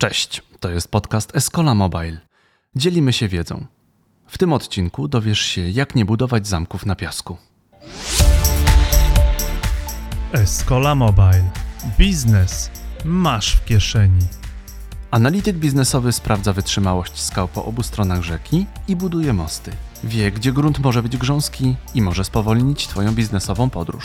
Cześć, to jest podcast Escola Mobile. Dzielimy się wiedzą. W tym odcinku dowiesz się, jak nie budować zamków na piasku. Escola Mobile. Biznes masz w kieszeni. Analityk biznesowy sprawdza wytrzymałość skał po obu stronach rzeki i buduje mosty. Wie, gdzie grunt może być grząski i może spowolnić Twoją biznesową podróż.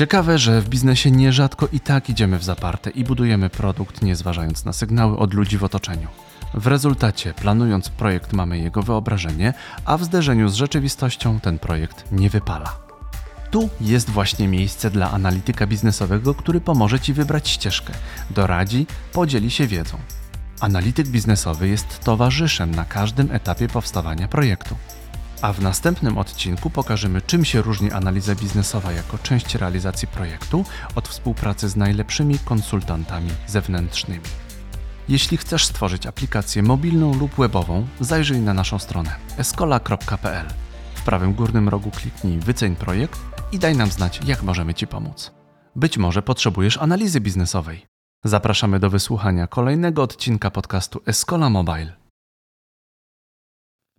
Ciekawe, że w biznesie nierzadko i tak idziemy w zaparte i budujemy produkt, nie zważając na sygnały od ludzi w otoczeniu. W rezultacie, planując projekt, mamy jego wyobrażenie, a w zderzeniu z rzeczywistością ten projekt nie wypala. Tu jest właśnie miejsce dla analityka biznesowego, który pomoże Ci wybrać ścieżkę, doradzi, podzieli się wiedzą. Analityk biznesowy jest towarzyszem na każdym etapie powstawania projektu. A w następnym odcinku pokażemy, czym się różni analiza biznesowa jako część realizacji projektu od współpracy z najlepszymi konsultantami zewnętrznymi. Jeśli chcesz stworzyć aplikację mobilną lub webową, zajrzyj na naszą stronę escola.pl. W prawym górnym rogu kliknij Wyceń projekt i daj nam znać, jak możemy Ci pomóc. Być może potrzebujesz analizy biznesowej. Zapraszamy do wysłuchania kolejnego odcinka podcastu Escola Mobile.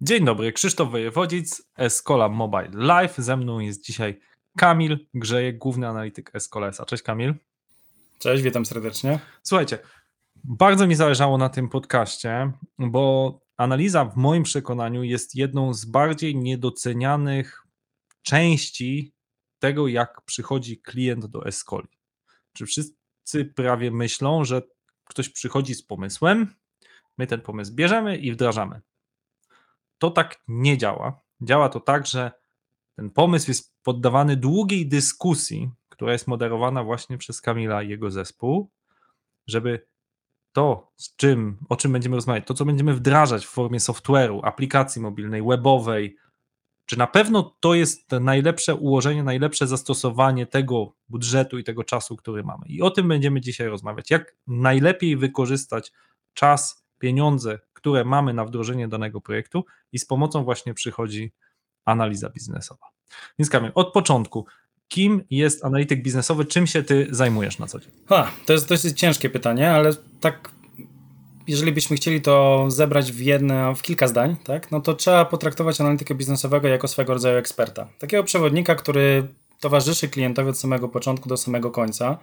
Dzień dobry, Krzysztof Wojewodzic, Escola Mobile Live. Ze mną jest dzisiaj Kamil Grzejek, główny analityk Escolesa. Cześć Kamil. Cześć, witam serdecznie. Słuchajcie, bardzo mi zależało na tym podcaście, bo analiza w moim przekonaniu jest jedną z bardziej niedocenianych części tego, jak przychodzi klient do Escoli. Czy wszyscy prawie myślą, że ktoś przychodzi z pomysłem, my ten pomysł bierzemy i wdrażamy. To tak nie działa. Działa to tak, że ten pomysł jest poddawany długiej dyskusji, która jest moderowana właśnie przez Kamila i jego zespół, żeby to, z czym, o czym będziemy rozmawiać, to, co będziemy wdrażać w formie software'u, aplikacji mobilnej, webowej, czy na pewno to jest najlepsze ułożenie, najlepsze zastosowanie tego budżetu i tego czasu, który mamy. I o tym będziemy dzisiaj rozmawiać. Jak najlepiej wykorzystać czas, pieniądze, które mamy na wdrożenie danego projektu i z pomocą właśnie przychodzi analiza biznesowa. Więc Kamil, od początku, kim jest analityk biznesowy, czym się ty zajmujesz na co dzień? Ha, to jest dosyć ciężkie pytanie, ale tak jeżeli byśmy chcieli to zebrać w jedno, w kilka zdań, tak, no to trzeba potraktować analitykę biznesowego jako swego rodzaju eksperta. Takiego przewodnika, który towarzyszy klientowi od samego początku do samego końca,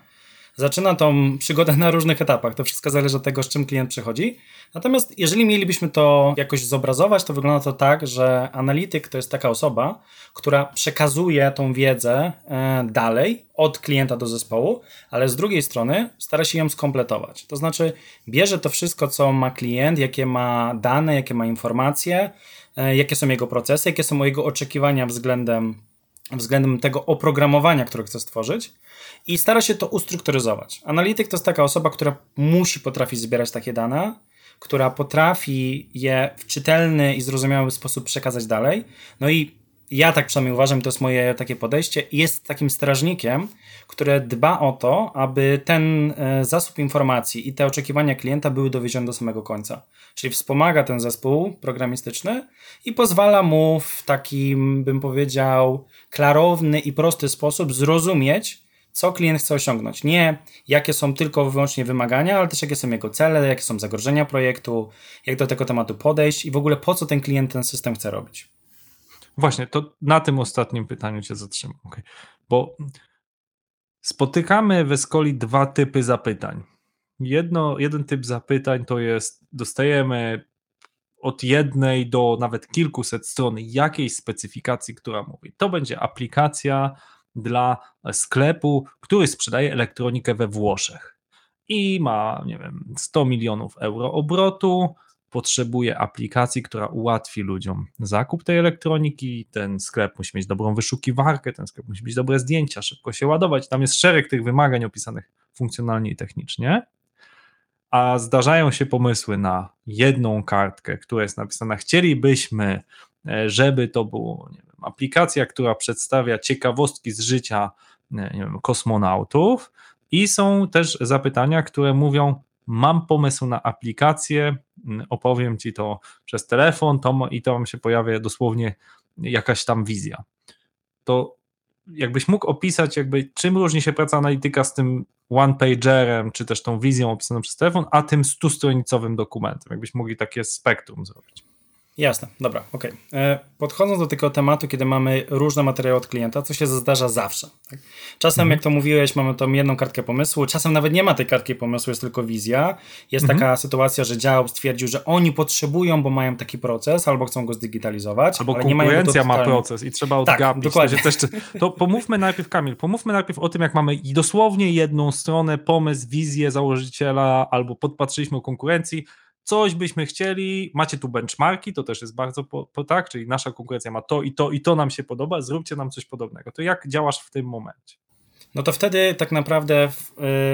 zaczyna tą przygodę na różnych etapach. To wszystko zależy od tego, z czym klient przychodzi. Natomiast jeżeli mielibyśmy to jakoś zobrazować, to wygląda to tak, że analityk to jest taka osoba, która przekazuje tą wiedzę e, dalej od klienta do zespołu, ale z drugiej strony stara się ją skompletować. To znaczy bierze to wszystko, co ma klient, jakie ma dane, jakie ma informacje, e, jakie są jego procesy, jakie są jego oczekiwania względem, względem tego oprogramowania, które chce stworzyć i stara się to ustrukturyzować. Analityk to jest taka osoba, która musi potrafić zbierać takie dane, która potrafi je w czytelny i zrozumiały sposób przekazać dalej. No i ja tak przynajmniej uważam, to jest moje takie podejście, jest takim strażnikiem, które dba o to, aby ten e, zasób informacji i te oczekiwania klienta były dowiezione do samego końca. Czyli wspomaga ten zespół programistyczny i pozwala mu w takim, bym powiedział, klarowny i prosty sposób zrozumieć, co klient chce osiągnąć. Nie jakie są tylko wyłącznie wymagania, ale też jakie są jego cele, jakie są zagrożenia projektu, jak do tego tematu podejść i w ogóle po co ten klient ten system chce robić. Właśnie, to na tym ostatnim pytaniu cię zatrzymam. Okay. Bo spotykamy w Escoli dwa typy zapytań. Jedno, jeden typ zapytań to jest, dostajemy od jednej do nawet kilkuset stron jakiejś specyfikacji, która mówi, to będzie aplikacja dla sklepu, który sprzedaje elektronikę we Włoszech i ma, nie wiem, 100 milionów euro obrotu, potrzebuje aplikacji, która ułatwi ludziom zakup tej elektroniki. Ten sklep musi mieć dobrą wyszukiwarkę, ten sklep musi mieć dobre zdjęcia, szybko się ładować. Tam jest szereg tych wymagań opisanych funkcjonalnie i technicznie. A zdarzają się pomysły na jedną kartkę, która jest napisana: Chcielibyśmy, e, żeby to było nie wiem, aplikacja, która przedstawia ciekawostki z życia nie wiem, kosmonautów. I są też zapytania, które mówią: mam pomysł na aplikację, opowiem ci to przez telefon to, i się pojawia dosłownie jakaś tam wizja. To jakbyś mógł opisać, jakby czym różni się praca analityka z tym one-pagerem, czy też tą wizją opisaną przez telefon, a tym stustronicowym dokumentem. Jakbyś mogli takie spektrum zrobić. Jasne, dobra, okej. Okay. Podchodząc do tego tematu, kiedy mamy różne materiały od klienta, co się zdarza zawsze. Tak? Czasem, mhm. jak to mówiłeś, mamy tą jedną kartkę pomysłu, czasem nawet nie ma tej kartki pomysłu, jest tylko wizja. Jest mhm. taka sytuacja, że dział stwierdził, że oni potrzebują, bo mają taki proces, albo chcą go zdigitalizować. Albo konkurencja ma proces i trzeba odgapić. Tak, dokładnie. To, też, to pomówmy najpierw, Kamil, pomówmy najpierw o tym, jak mamy dosłownie jedną stronę, pomysł, wizję założyciela, albo podpatrzyliśmy o konkurencji, coś byśmy chcieli, macie tu benchmarki, to też jest bardzo po, po, tak, czyli nasza konkurencja ma to i to i to nam się podoba, zróbcie nam coś podobnego. To jak działasz w tym momencie? No to wtedy tak naprawdę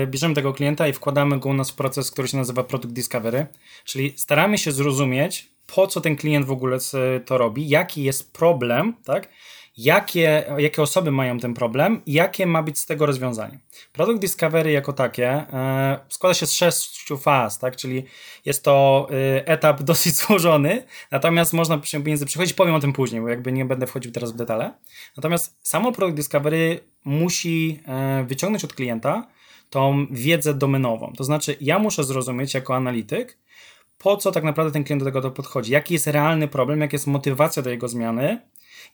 yy, bierzemy tego klienta i wkładamy go u nas w proces, który się nazywa Product Discovery, czyli staramy się zrozumieć, po co ten klient w ogóle to robi, jaki jest problem, tak? Jakie, jakie osoby mają ten problem i jakie ma być z tego rozwiązanie. Product Discovery jako takie e, składa się z sześciu faz, tak? czyli jest to e, etap dosyć złożony, natomiast można między przychodzić, powiem o tym później, bo jakby nie będę wchodził teraz w detale. Natomiast samo Product Discovery musi e, wyciągnąć od klienta tą wiedzę domenową. To znaczy, ja muszę zrozumieć jako analityk, po co tak naprawdę ten klient do tego podchodzi, jaki jest realny problem, jaka jest motywacja do jego zmiany,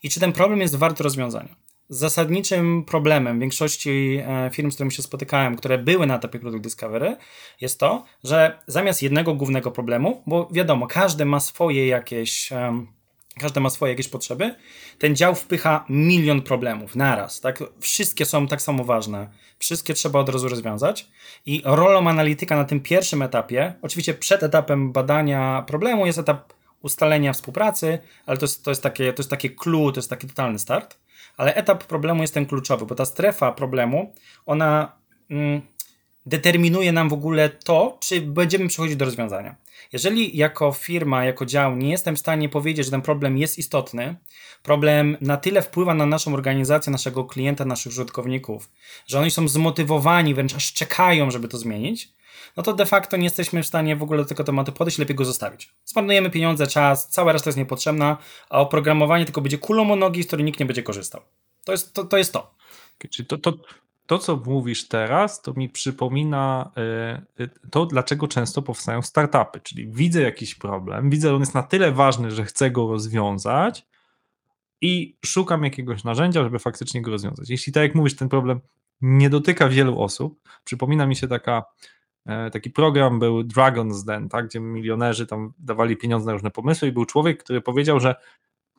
i czy ten problem jest wart rozwiązania. Zasadniczym problemem większości e, firm, z którymi się spotykałem, które były na etapie Product Discovery, jest to, że zamiast jednego głównego problemu, bo wiadomo, każdy ma swoje jakieś. każdy ma swoje jakieś potrzeby. Ten dział wpycha milion problemów naraz. Tak? Wszystkie są tak samo ważne. Wszystkie trzeba od razu rozwiązać. I rolą analityka na tym pierwszym etapie, oczywiście przed etapem badania problemu, jest etap ustalenia współpracy, ale to jest, to jest, takie, to jest takie clue, to jest taki totalny start. Ale etap problemu jest ten kluczowy, bo ta strefa problemu, ona mm, determinuje nam w ogóle to, czy będziemy przechodzić do rozwiązania. Jeżeli jako firma, jako dział nie jestem w stanie powiedzieć, że ten problem jest istotny, problem na tyle wpływa na naszą organizację, naszego klienta, naszych użytkowników, że oni są zmotywowani, wręcz aż czekają, żeby to zmienić, no to de facto nie jesteśmy w stanie w ogóle do tego tematu podejść, lepiej go zostawić. Zmarnujemy pieniądze, czas, cała reszta jest niepotrzebna, a oprogramowanie tylko będzie kulą o nogi, z której nikt nie będzie korzystał. To jest to. to, jest to. Czyli to, to, to, co mówisz teraz, to mi przypomina y, y, to, dlaczego często powstają startupy. Czyli widzę jakiś problem, widzę, że on jest na tyle ważny, że chcę go rozwiązać i szukam jakiegoś narzędzia, żeby faktycznie go rozwiązać. Jeśli tak jak mówisz, ten problem nie dotyka wielu osób, przypomina mi się taka E, taki program był Dragon's Den, tak, gdzie milionerzy tam dawali pieniądze na różne pomysły i był człowiek, który powiedział, że,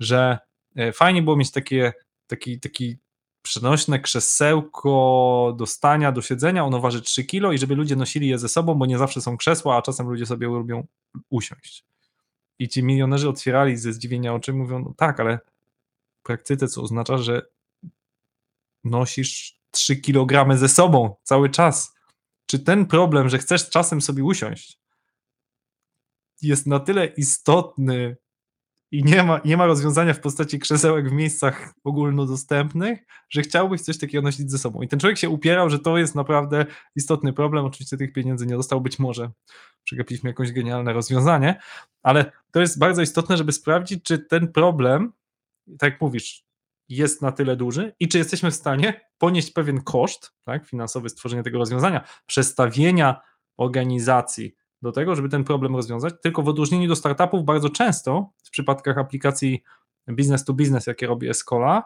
że e, fajnie było mieć takie, taki, taki przenośne krzesełko do stania, do siedzenia, ono waży 3 kilo i żeby ludzie nosili je ze sobą, bo nie zawsze są krzesła, a czasem ludzie sobie lubią usiąść. I ci milionerzy otwierali ze zdziwienia oczy, mówią, no tak, ale w praktyce co oznacza, że nosisz 3 kilogramy ze sobą cały czas czy ten problem, że chcesz czasem sobie usiąść, jest na tyle istotny i nie ma, nie ma rozwiązania w postaci krzesełek w miejscach ogólnodostępnych, że chciałbyś coś takiego nosić ze sobą. I ten człowiek się upierał, że to jest naprawdę istotny problem. Oczywiście tych pieniędzy nie dostał, być może przegapiliśmy jakieś genialne rozwiązanie, ale to jest bardzo istotne, żeby sprawdzić, czy ten problem, tak jak mówisz, jest na tyle duży i czy jesteśmy w stanie ponieść pewien koszt tak, finansowy stworzenia tego rozwiązania, przestawienia organizacji do tego, żeby ten problem rozwiązać. Tylko w odróżnieniu do startupów, bardzo często w przypadkach aplikacji business to business, jakie robi Escola,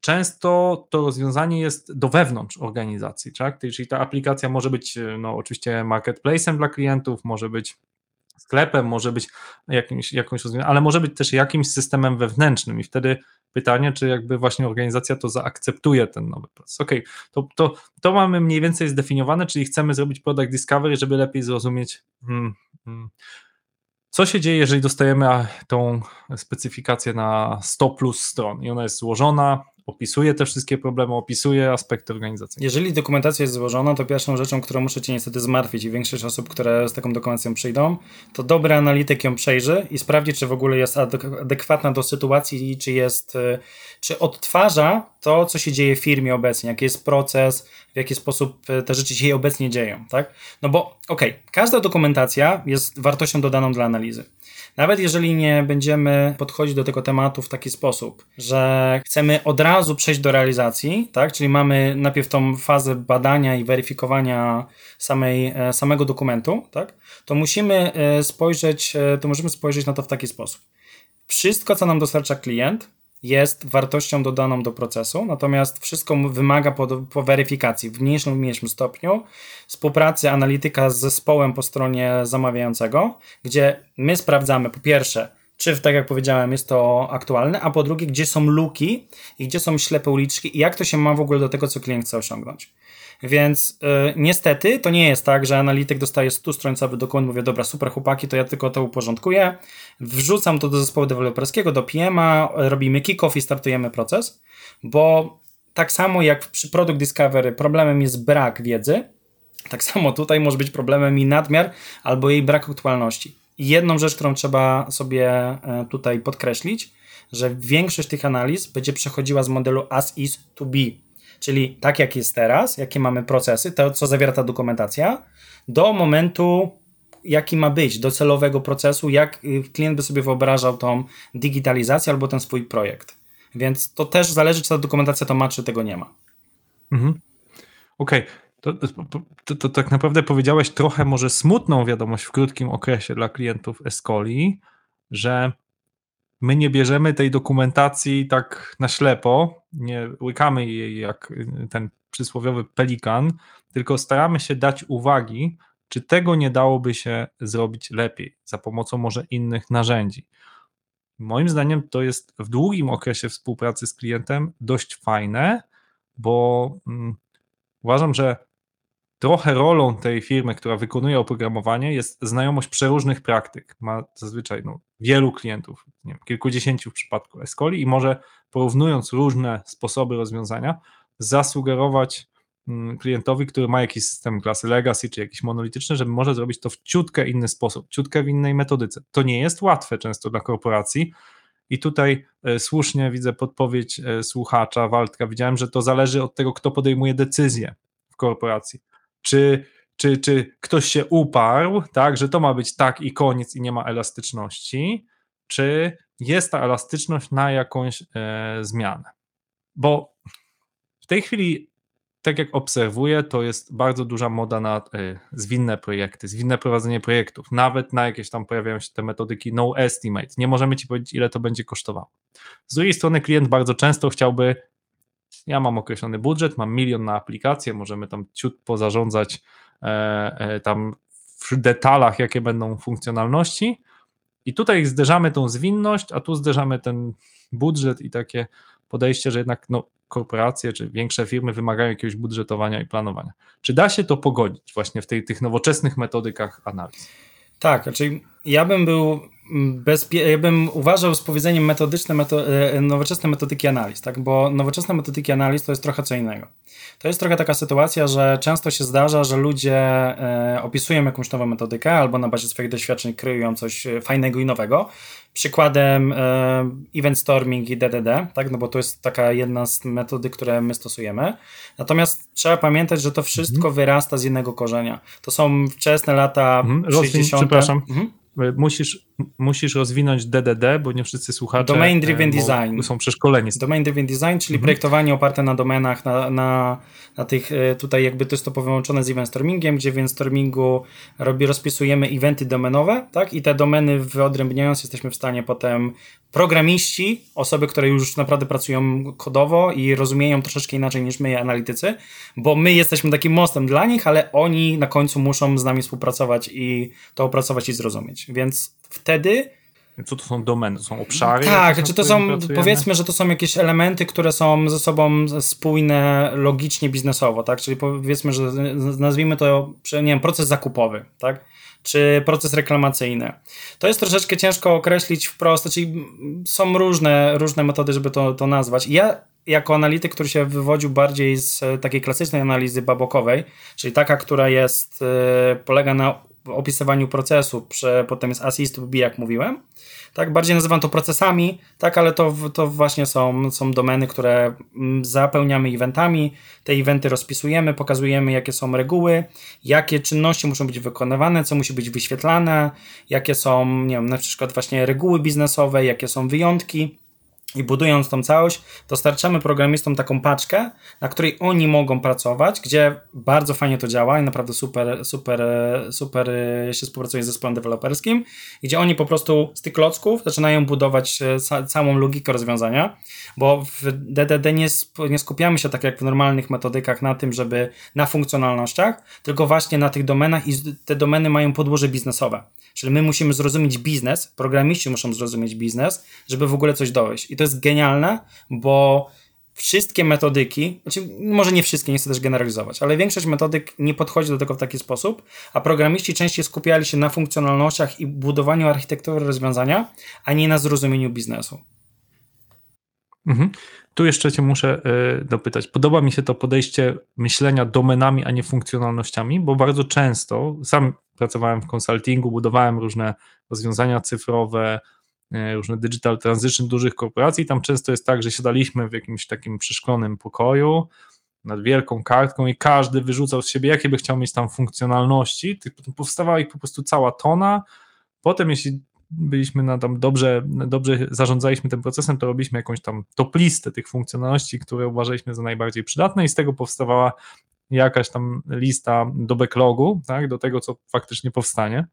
często to rozwiązanie jest do wewnątrz organizacji, tak? czyli ta aplikacja może być no, oczywiście marketplacem dla klientów, może być sklepem, może być jakimś, jakąś rozwiązaniem, ale może być też jakimś systemem wewnętrznym i wtedy pytanie, czy jakby właśnie organizacja to zaakceptuje ten nowy proces. Ok, to, to, to mamy mniej więcej zdefiniowane, czyli chcemy zrobić product discovery, żeby lepiej zrozumieć hmm, hmm, co się dzieje, jeżeli dostajemy tą specyfikację na 100 plus stron i ona jest złożona, opisuje te wszystkie problemy, opisuje aspekty organizacji. Jeżeli dokumentacja jest złożona, to pierwszą rzeczą, którą muszę Cię niestety zmartwić i większość osób, które z taką dokumentacją przyjdą, to dobry analityk ją przejrzy i sprawdzi, czy w ogóle jest adekwatna do sytuacji, czy jest, y, czy odtwarza to, co się dzieje w firmie obecnie, jaki jest proces, w jaki sposób te rzeczy się obecnie dzieją, tak? No bo, okej, okay, każda dokumentacja jest wartością dodaną dla analizy. Nawet jeżeli nie będziemy podchodzić do tego tematu w taki sposób, że chcemy od razu przejść do realizacji, tak? czyli mamy najpierw tą fazę badania i weryfikowania samej, e, samego dokumentu, tak? to musimy e, spojrzeć, e, to możemy spojrzeć na to w taki sposób. Wszystko, co nam dostarcza klient, jest wartością dodaną do procesu, natomiast wszystko wymaga po, po, weryfikacji w mniejszym lub mniejszym stopniu współpracy analityka z zespołem po stronie zamawiającego, gdzie my sprawdzamy po pierwsze, czy tak jak powiedziałem jest to aktualne, a po drugie, gdzie są luki i gdzie są ślepe uliczki i jak to się ma w ogóle do tego, co klient chce osiągnąć. Więc yy, niestety to nie jest tak, że analityk dostaje 100-stronicowy dokument, mówię, dobra, super chłopaki, to ja tylko to uporządkuję, wrzucam to do zespołu deweloperskiego, do PM'a, robimy kick-off i startujemy proces, bo tak samo jak przy Product Discovery problemem jest brak wiedzy, tak samo tutaj może być problemem i nadmiar albo jej brak aktualności. I jedną rzecz, którą trzeba sobie e, tutaj podkreślić, że większość tych analiz będzie przechodziła z modelu as is to be, czyli tak jak jest teraz, jakie mamy procesy, to co zawiera ta dokumentacja, do momentu, jaki ma być, do celowego procesu, jak y, klient by sobie wyobrażał tą digitalizację albo ten swój projekt. Więc to też zależy, czy ta dokumentacja to ma, czy tego nie ma. Mhm. Okej. Okay. To, to, to, tak naprawdę powiedziałeś trochę może smutną wiadomość w krótkim okresie dla klientów Escoli, że my nie bierzemy tej dokumentacji tak na ślepo, nie łykamy jej jak ten przysłowiowy pelikan, tylko staramy się dać uwagi, czy tego nie dałoby się zrobić lepiej za pomocą może innych narzędzi. Moim zdaniem to jest w długim okresie współpracy z klientem dość fajne, bo mm, uważam, że trochę rolą tej firmy, która wykonuje oprogramowanie, jest znajomość przeróżnych praktyk. Ma zazwyczaj no, wielu klientów, nie wiem, kilkudziesięciu w przypadku Escoli i może porównując różne sposoby rozwiązania, zasugerować mm, klientowi, który ma jakiś system klasy legacy czy jakiś monolityczny, żeby może zrobić to w ciutkę inny sposób, ciutkę w innej metodyce. To nie jest łatwe często dla korporacji, i tutaj e, słusznie widzę podpowiedź e, słuchacza Waldka. Widziałem, że to zależy od tego, kto podejmuje decyzję w korporacji czy, czy, czy ktoś się uparł, tak, że to ma być tak i koniec i nie ma elastyczności, czy jest ta elastyczność na jakąś e, zmianę. Bo w tej chwili, tak jak obserwuję, to jest bardzo duża moda na e, zwinne projekty, zwinne prowadzenie projektów. Nawet na jakieś tam pojawiają się te metodyki no estimate. Nie możemy ci powiedzieć, ile to będzie kosztowało. Z drugiej strony, klient bardzo często chciałby ja mam określony budżet, mam milion na aplikację, możemy tam ciut pozarządzać e, e, tam w detalach, jakie będą funkcjonalności. I tutaj zderzamy tą zwinność, a tu zderzamy ten budżet i takie podejście, że jednak no, korporacje czy większe firmy wymagają jakiegoś budżetowania i planowania. Czy da się to pogodzić właśnie w tej, tych nowoczesnych metodykach analiz? Tak, znaczy ja bym był bezpie- ja bym uważał z powiedzeniem metodyczne, meto- e, nowoczesne metodyki analiz, tak? bo nowoczesne metodyki analiz to jest trochę co innego. To jest trochę taka sytuacja, że często się zdarza, że ludzie e, opisują jakąś nową metodykę albo na bazie swoich doświadczeń kryją coś e, fajnego i nowego. Przykładem e, event storming i DDD, tak? no bo to jest taka jedna z metody, które my stosujemy. Natomiast trzeba pamiętać, że to wszystko mhm. wyrasta z jednego korzenia. To są wczesne lata mhm. 60. Przepraszam. Mhm. Musisz, musisz rozwinąć DDD, bo nie wszyscy słuchacze Domain Driven Design. są przeszkoleni. Domain Driven Design, czyli mhm. projektowanie oparte na domenach, na, na, na tych, e, tutaj jakby to jest to połączone z event stormingiem, gdzie w event stormingu robi, rozpisujemy eventy domenowe, tak, i te domeny wyodrębniając jesteśmy w stanie potem programiści, osoby, które już naprawdę pracują kodowo i rozumieją troszeczkę inaczej niż my, analitycy, bo my jesteśmy takim mostem dla nich, ale oni na końcu muszą z nami współpracować i to opracować i zrozumieć. Więc wtedy. Co to są domeny? To są obszary? Tak, czy to są, pracujemy? powiedzmy, że to są jakieś elementy, które są ze sobą spójne logicznie, biznesowo, tak? Czyli powiedzmy, że nazwijmy to, nie wiem, proces zakupowy, tak? czy proces reklamacyjny. To jest troszeczkę ciężko określić wprost, czyli są różne, różne metody, żeby to, to nazwać. Ja jako analityk, który się wywodził bardziej z takiej klasycznej analizy babokowej, czyli taka, która jest, polega na opisywaniu procesu, przy, potem jest assist B, jak mówiłem. Tak, bardziej nazywam to procesami, tak, ale to, to właśnie są, są domeny, które mm, zapełniamy eventami. Te eventy rozpisujemy, pokazujemy, jakie są reguły, jakie czynności muszą być wykonywane, co musi być wyświetlane, jakie są, nie wiem, na przykład właśnie reguły biznesowe, jakie są wyjątki. I budując tą całość, dostarczamy programistom taką paczkę, na której oni mogą pracować, gdzie bardzo fajnie to działa i naprawdę super, super, super się współpracuje z zespołem deweloperskim, gdzie oni po prostu z tych klocków zaczynają budować e, całą logikę rozwiązania, bo w DDD nie, nie skupiamy się tak jak w normalnych metodykach na tym, żeby na funkcjonalnościach, tylko właśnie na tych domenach i te domeny mają podłoże biznesowe. Czyli my musimy zrozumieć biznes, programiści muszą zrozumieć biznes, żeby w ogóle coś dojść. I to jest genialne, bo wszystkie metodyki, znaczy może nie wszystkie, nie chcę też generalizować, ale większość metodyk nie podchodzi do tego w taki sposób, a programiści częściej skupiali się na funkcjonalnościach i budowaniu architektury rozwiązania, a nie na zrozumieniu biznesu. Mhm. Tu jeszcze Cię muszę y, dopytać. Podoba mi się to podejście myślenia domenami, a nie funkcjonalnościami, bo bardzo często sam pracowałem w konsultingu, budowałem różne rozwiązania cyfrowe, różne digital transition dużych korporacji. Tam często jest tak, że siadaliśmy w jakimś takim przeszklonym pokoju nad wielką kartką i każdy wyrzucał z siebie, jakie by chciał mieć tam funkcjonalności. Powstawała ich po prostu cała tona. Potem, jeśli byliśmy na tam dobrze, dobrze zarządzaliśmy tym procesem, to robiliśmy jakąś tam top listę tych funkcjonalności, które uważaliśmy za najbardziej przydatne i z tego powstawała jakaś tam lista do backlogu, tak, do tego, co faktycznie powstanie.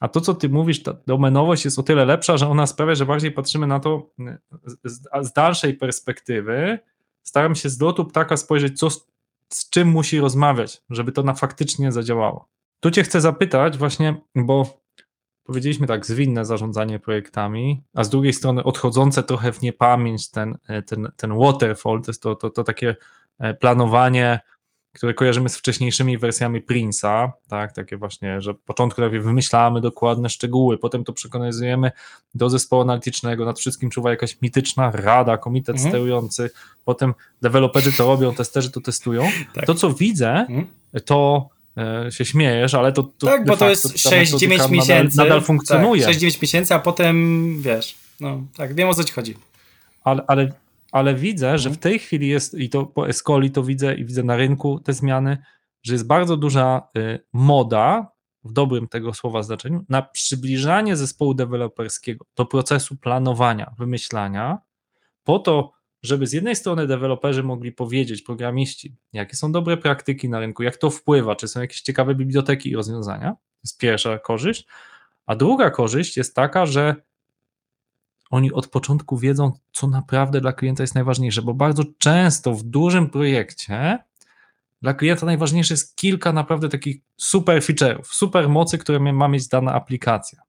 A to, co ty mówisz, ta domenowość jest o tyle lepsza, że ona sprawia, że bardziej patrzymy na to z, z dalszej perspektywy. Staram się z lotu ptaka spojrzeć, co, z czym musi rozmawiać, żeby to na faktycznie zadziałało. Tu cię chcę zapytać właśnie, bo powiedzieliśmy tak, zwinne zarządzanie projektami, a z drugiej strony odchodzące trochę w niepamięć ten, e, ten, ten waterfall, to jest to, to, to takie e, planowanie, które kojarzymy z wcześniejszymi wersjami Prince'a, tak, takie właśnie, że początku najpierw wymyślamy dokładne szczegóły, potem to przekonujemy do zespołu analitycznego, nad wszystkim czuwa jakaś mityczna rada, komitet mhm. sterujący, potem deweloperzy to robią, testerzy to testują. Tak. To, co widzę, mhm. to E, się śmiejesz, ale to. to tak, bo to jest 6-9 miesięcy. Nadal, nadal funkcjonuje. Tak, 6-9 miesięcy, a potem wiesz. No tak, wiem o co ci chodzi. Ale, ale, ale widzę, że w tej chwili jest, i to po Escoli to widzę, i widzę na rynku te zmiany, że jest bardzo duża y, moda, w dobrym tego słowa znaczeniu, na przybliżanie zespołu deweloperskiego do procesu planowania, wymyślania, po to, żeby z jednej strony deweloperzy mogli powiedzieć, programiści, jakie są dobre praktyki na rynku, jak to wpływa, czy są jakieś ciekawe biblioteki i rozwiązania. To jest pierwsza korzyść. A druga korzyść jest taka, że oni od początku wiedzą, co naprawdę dla klienta jest najważniejsze, bo bardzo często w dużym projekcie dla klienta najważniejsze jest kilka naprawdę takich super feature'ów, super mocy, które ma mieć dana aplikacja.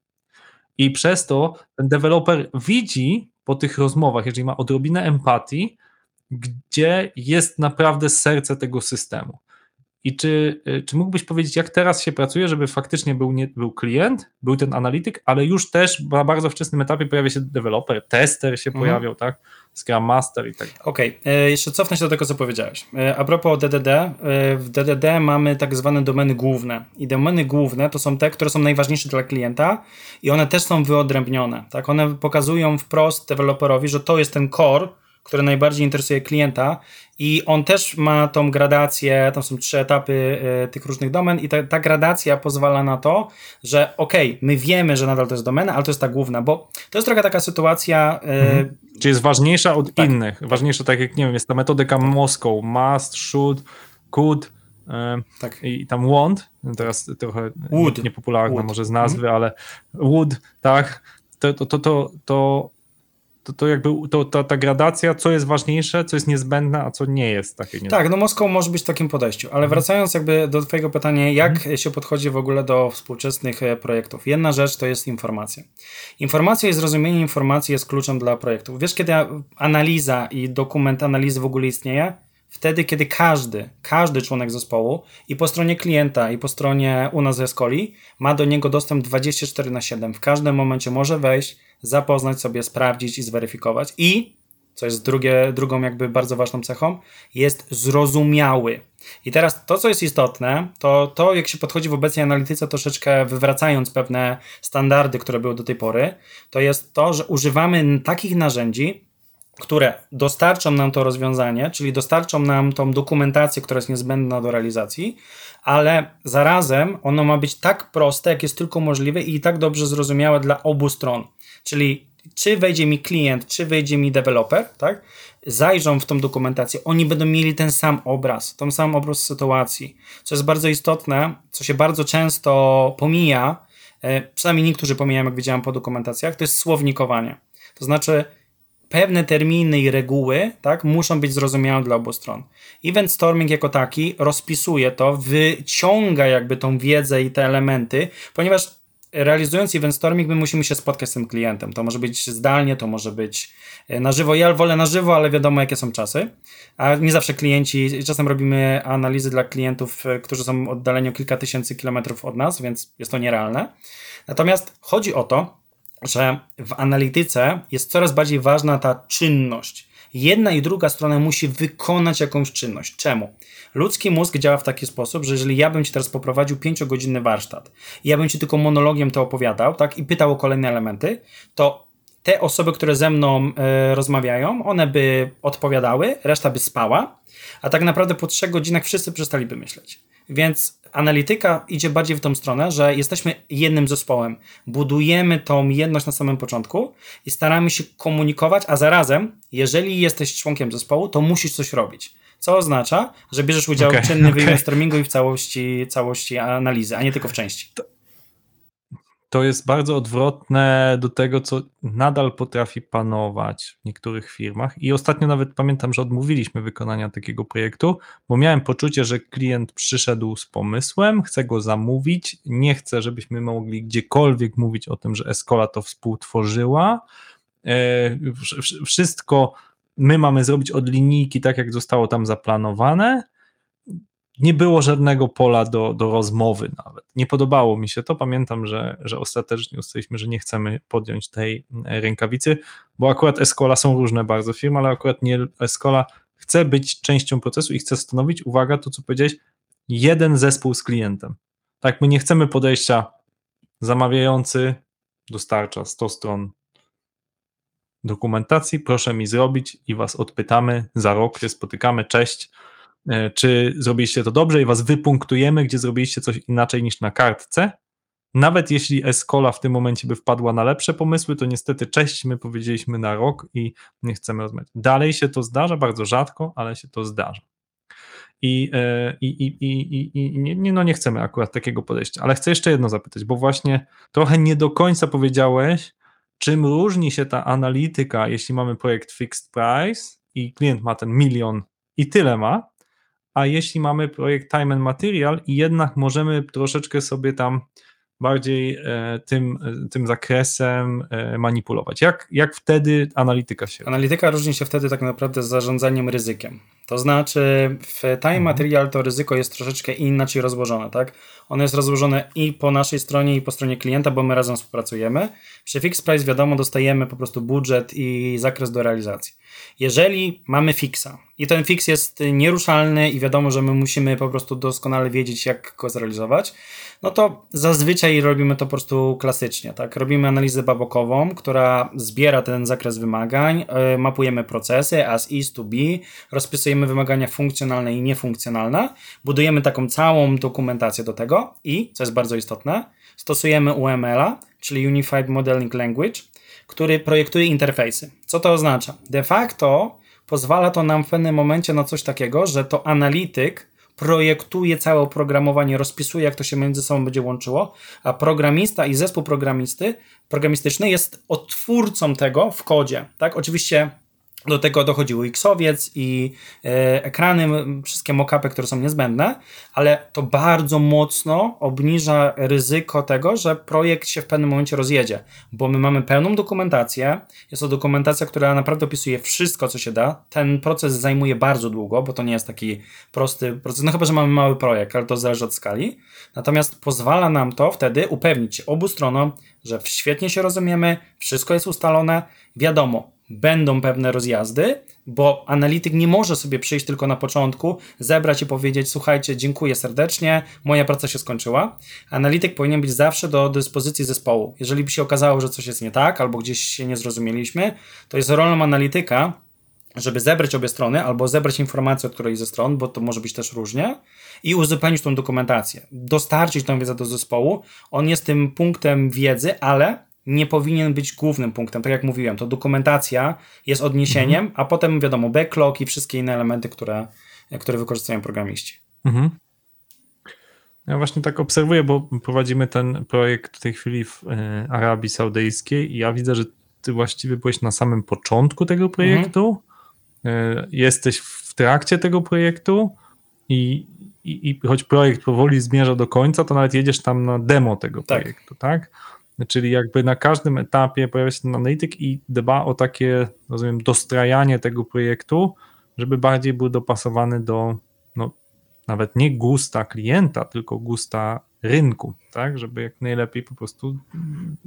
I przez to ten deweloper widzi po tych rozmowach, jeżeli ma odrobinę empatii, gdzie jest naprawdę serce tego systemu. I czy, y, czy mógłbyś powiedzieć, jak teraz się pracuje, żeby faktycznie był, nie, był klient, był ten analityk, ale już też na bardzo wczesnym etapie pojawia się deweloper, tester się mhm. pojawiał, tak? Scrum Master i tak. Okej, okay. E, jeszcze cofnę się do tego, co powiedziałeś. E, a propos DDD, e, w DDD mamy tak zwane domeny główne. I domeny główne to są te, które są najważniejsze dla klienta i one też są wyodrębnione. Tak? One pokazują wprost deweloperowi, że to jest ten core, który najbardziej interesuje klienta i on też ma tą gradację, tam są trzy etapy y, tych różnych domen i ta, ta, gradacja pozwala na to, że okej, okay, my wiemy, że nadal to jest domena, ale to jest ta główna, bo to jest trochę taka sytuacja... Y, mhm. Czy jest ważniejsza od tak, innych, ważniejsza tak jak, nie wiem, jest ta metodyka Moscow, must, should, could, y, tak. i tam want, teraz trochę would. niepopularna would. może z nazwy, mhm. ale would, tak, to, to, to, to, to to, to jakby to, to, ta gradacja, co jest ważniejsze, co jest niezbędne, a co nie jest takie niezbędne. Tak, no Moskwa może być w takim podejściu, ale mhm. wracając jakby do twojego pytania, jak mhm. się podchodzi w ogóle do współczesnych e, projektów? Jedna rzecz to jest informacja. Informacja i zrozumienie informacji jest kluczem dla projektów. Wiesz, kiedy analiza i dokument analizy w ogóle istnieje? Wtedy, kiedy każdy, każdy członek zespołu i po stronie klienta, i po stronie u nas w Escoli ma do niego dostęp 24 na 7. W każdym momencie może wejść, zapoznać sobie, sprawdzić i zweryfikować. I co jest drugie, drugą jakby bardzo ważną cechą, jest zrozumiały. I teraz to, co jest istotne, to to, jak się podchodzi w obecnej analityce, troszeczkę wywracając pewne standardy, które były do tej pory, to jest to, że używamy takich narzędzi, które dostarczą nam to rozwiązanie, czyli dostarczą nam tą dokumentację, która jest niezbędna do realizacji, ale zarazem ono ma być tak proste, jak jest tylko możliwe i tak dobrze zrozumiałe dla obu stron. Czyli czy wejdzie mi klient, czy wejdzie mi deweloper, tak? Zajrzą w tą dokumentację, oni będą mieli ten sam obraz, ten sam obraz sytuacji. Co jest bardzo istotne, co się bardzo często pomija, e, przynajmniej niektórzy pomijają, jak widziałem po dokumentacjach, to jest słownikowanie. To znaczy, pewne terminy i reguły tak, muszą być zrozumiałe dla obu stron. Event storming jako taki rozpisuje to, wyciąga jakby tą wiedzę i te elementy, ponieważ realizując event storming my musimy się spotkać z tym klientem. To może być zdalnie, to może być e, na żywo. Ja wolę na żywo, ale wiadomo jakie są czasy. A nie zawsze klienci, czasem robimy analizy dla klientów, e, którzy są oddaleni o kilka tysięcy kilometrów od nas, więc jest to nierealne. Natomiast chodzi o to, że w analityce jest coraz bardziej ważna ta czynność. Jedna i druga strona musi wykonać jakąś czynność. Czemu? Ludzki mózg działa w taki sposób, że jeżeli ja bym ci teraz poprowadził pięciogodzinny warsztat ja bym ci tylko monologiem to opowiadał, tak, i pytał o kolejne elementy, to te osoby, które ze mną y, rozmawiają, one by odpowiadały, reszta by spała, a tak naprawdę po trzech godzinach wszyscy przestaliby myśleć. Więc analityka idzie bardziej w tą stronę, że jesteśmy jednym zespołem. Budujemy tą jedność na samym początku i staramy się komunikować, a zarazem, jeżeli jesteś członkiem zespołu, to musisz coś robić. Co oznacza, że bierzesz udział okay, w czynnym okay. brainstormingu i w całości, całości analizy, a nie tylko w części. To, jest bardzo odwrotne do tego, co nadal potrafi panować w niektórych firmach. I ostatnio nawet pamiętam, że odmówiliśmy wykonania takiego projektu, bo miałem poczucie, że klient przyszedł z pomysłem, chce go zamówić, nie chce, żebyśmy mogli gdziekolwiek mówić o tym, że Escola to współtworzyła. Wszystko my mamy zrobić od linijki tak, jak zostało tam zaplanowane nie było żadnego pola do, do rozmowy nawet. Nie podobało mi się to. Pamiętam, że, że ostatecznie ustaliliśmy, że nie chcemy podjąć tej e, rękawicy, bo akurat Escola są różne bardzo firmy, ale akurat nie Escola chce być częścią procesu i chce stanowić, uwaga, to co powiedziałeś, jeden zespół z klientem. Tak, my nie chcemy podejścia zamawiający dostarcza 100 stron dokumentacji, proszę mi zrobić i was odpytamy, za rok się spotykamy, cześć, czy zrobiliście to dobrze i was wypunktujemy, gdzie zrobiliście coś inaczej niż na kartce. Nawet jeśli Escola w tym momencie by wpadła na lepsze pomysły, to niestety cześć, my powiedzieliśmy na rok i nie chcemy rozmawiać. Dalej się to zdarza, bardzo rzadko, ale się to zdarza. I, e, i, i, i, i nie, no nie chcemy akurat takiego podejścia. Ale chcę jeszcze jedno zapytać, bo właśnie trochę nie do końca powiedziałeś, czym różni się ta analityka, jeśli mamy projekt fixed price i klient ma ten milion i tyle ma, a jeśli mamy projekt Time and Material i jednak możemy troszeczkę sobie tam bardziej e, tym, e, tym zakresem e, manipulować. Jak, jak wtedy analityka się Analityka różni się wtedy tak naprawdę z zarządzaniem ryzykiem. To znaczy w Time mhm. Material to ryzyko jest troszeczkę inaczej rozłożone, tak? Ono jest rozłożone i po naszej stronie i po stronie klienta, bo my razem współpracujemy. Przy Fixed Price wiadomo dostajemy po prostu budżet i zakres do realizacji. Jeżeli mamy fixa i ten fix jest nieruszalny i wiadomo, że my musimy po prostu doskonale wiedzieć, jak go zrealizować, no to zazwyczaj robimy to po prostu klasycznie. Tak? Robimy analizę babokową, która zbiera ten zakres wymagań, yy, mapujemy procesy as is to be, rozpisujemy wymagania funkcjonalne i niefunkcjonalne, budujemy taką całą dokumentację do tego i, co jest bardzo istotne, stosujemy UML-a, czyli Unified Modeling Language, który projektuje interfejsy. Co to oznacza? De facto pozwala to nam w pewnym momencie na coś takiego, że to analityk projektuje całe oprogramowanie, rozpisuje, jak to się między sobą będzie łączyło, a programista i zespół programisty, programistyczny jest odtwórcą tego w kodzie. Tak? Oczywiście do tego dochodził Xowiec i e, ekrany, wszystkie mockupy, które są niezbędne, ale to bardzo mocno obniża ryzyko tego, że projekt się w pewnym momencie rozjedzie, bo my mamy pełną dokumentację. Jest to dokumentacja, która naprawdę opisuje wszystko, co się da. Ten proces zajmuje bardzo długo, bo to nie jest taki prosty proces. No chyba, że mamy mały projekt, ale to zależy od skali. Natomiast pozwala nam to wtedy upewnić się obu stronom, że świetnie się rozumiemy, wszystko jest ustalone. Wiadomo, będą pewne rozjazdy, bo analityk nie może sobie przyjść tylko na początku, zebrać i powiedzieć: Słuchajcie, dziękuję serdecznie, moja praca się skończyła. Analityk powinien być zawsze do dyspozycji zespołu. Jeżeli by się okazało, że coś jest nie tak, albo gdzieś się nie zrozumieliśmy, to jest rolą analityka, żeby zebrać obie strony, albo zebrać informacje od którejś ze stron, bo to może być też różnie, i uzupełnić tą dokumentację. Dostarczyć tą wiedzę do zespołu. On jest tym punktem wiedzy, ale nie powinien być głównym punktem. Tak jak mówiłem, to dokumentacja jest odniesieniem, mhm. a potem wiadomo, backlog i wszystkie inne elementy, które, które wykorzystują programiści. Mhm. Ja właśnie tak obserwuję, bo prowadzimy ten projekt w tej chwili w e, Arabii Saudyjskiej i ja widzę, że ty właściwie byłeś na samym początku tego projektu, mhm. jesteś w trakcie tego projektu i, i, i choć projekt powoli zmierza do końca, to nawet jedziesz tam na demo tego tak. projektu, tak? Czyli jakby na każdym etapie pojawia się ten analityk i dba o takie, rozumiem, dostrajanie tego projektu, żeby bardziej był dopasowany do no, nawet nie gusta klienta, tylko gusta rynku, tak, żeby jak najlepiej po prostu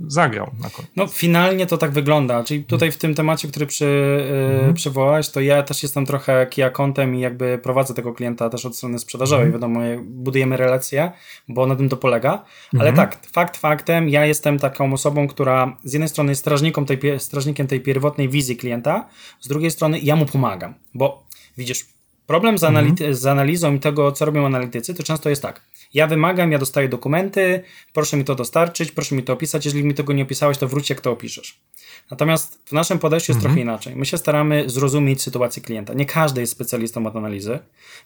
zagrał na koniec. No finalnie to tak wygląda, czyli tutaj w tym temacie, który przy, mm. przywołałeś, to ja też jestem trochę key accountem i jakby prowadzę tego klienta też od strony sprzedażowej, mm. wiadomo, budujemy relacje, bo na tym to polega, ale mm. tak, fakt faktem, ja jestem taką osobą, która z jednej strony jest strażnikiem tej, strażnikiem tej pierwotnej wizji klienta, z drugiej strony ja mu pomagam, bo widzisz, problem z, analiz- z analizą i tego, co robią analitycy, to często jest tak, ja wymagam, ja dostaję dokumenty, proszę mi to dostarczyć, proszę mi to opisać. Jeżeli mi tego nie opisałeś, to wróć, jak to opiszesz. Natomiast w naszym podejściu jest mhm. trochę inaczej. My się staramy zrozumieć sytuację klienta. Nie każdy jest specjalistą od analizy,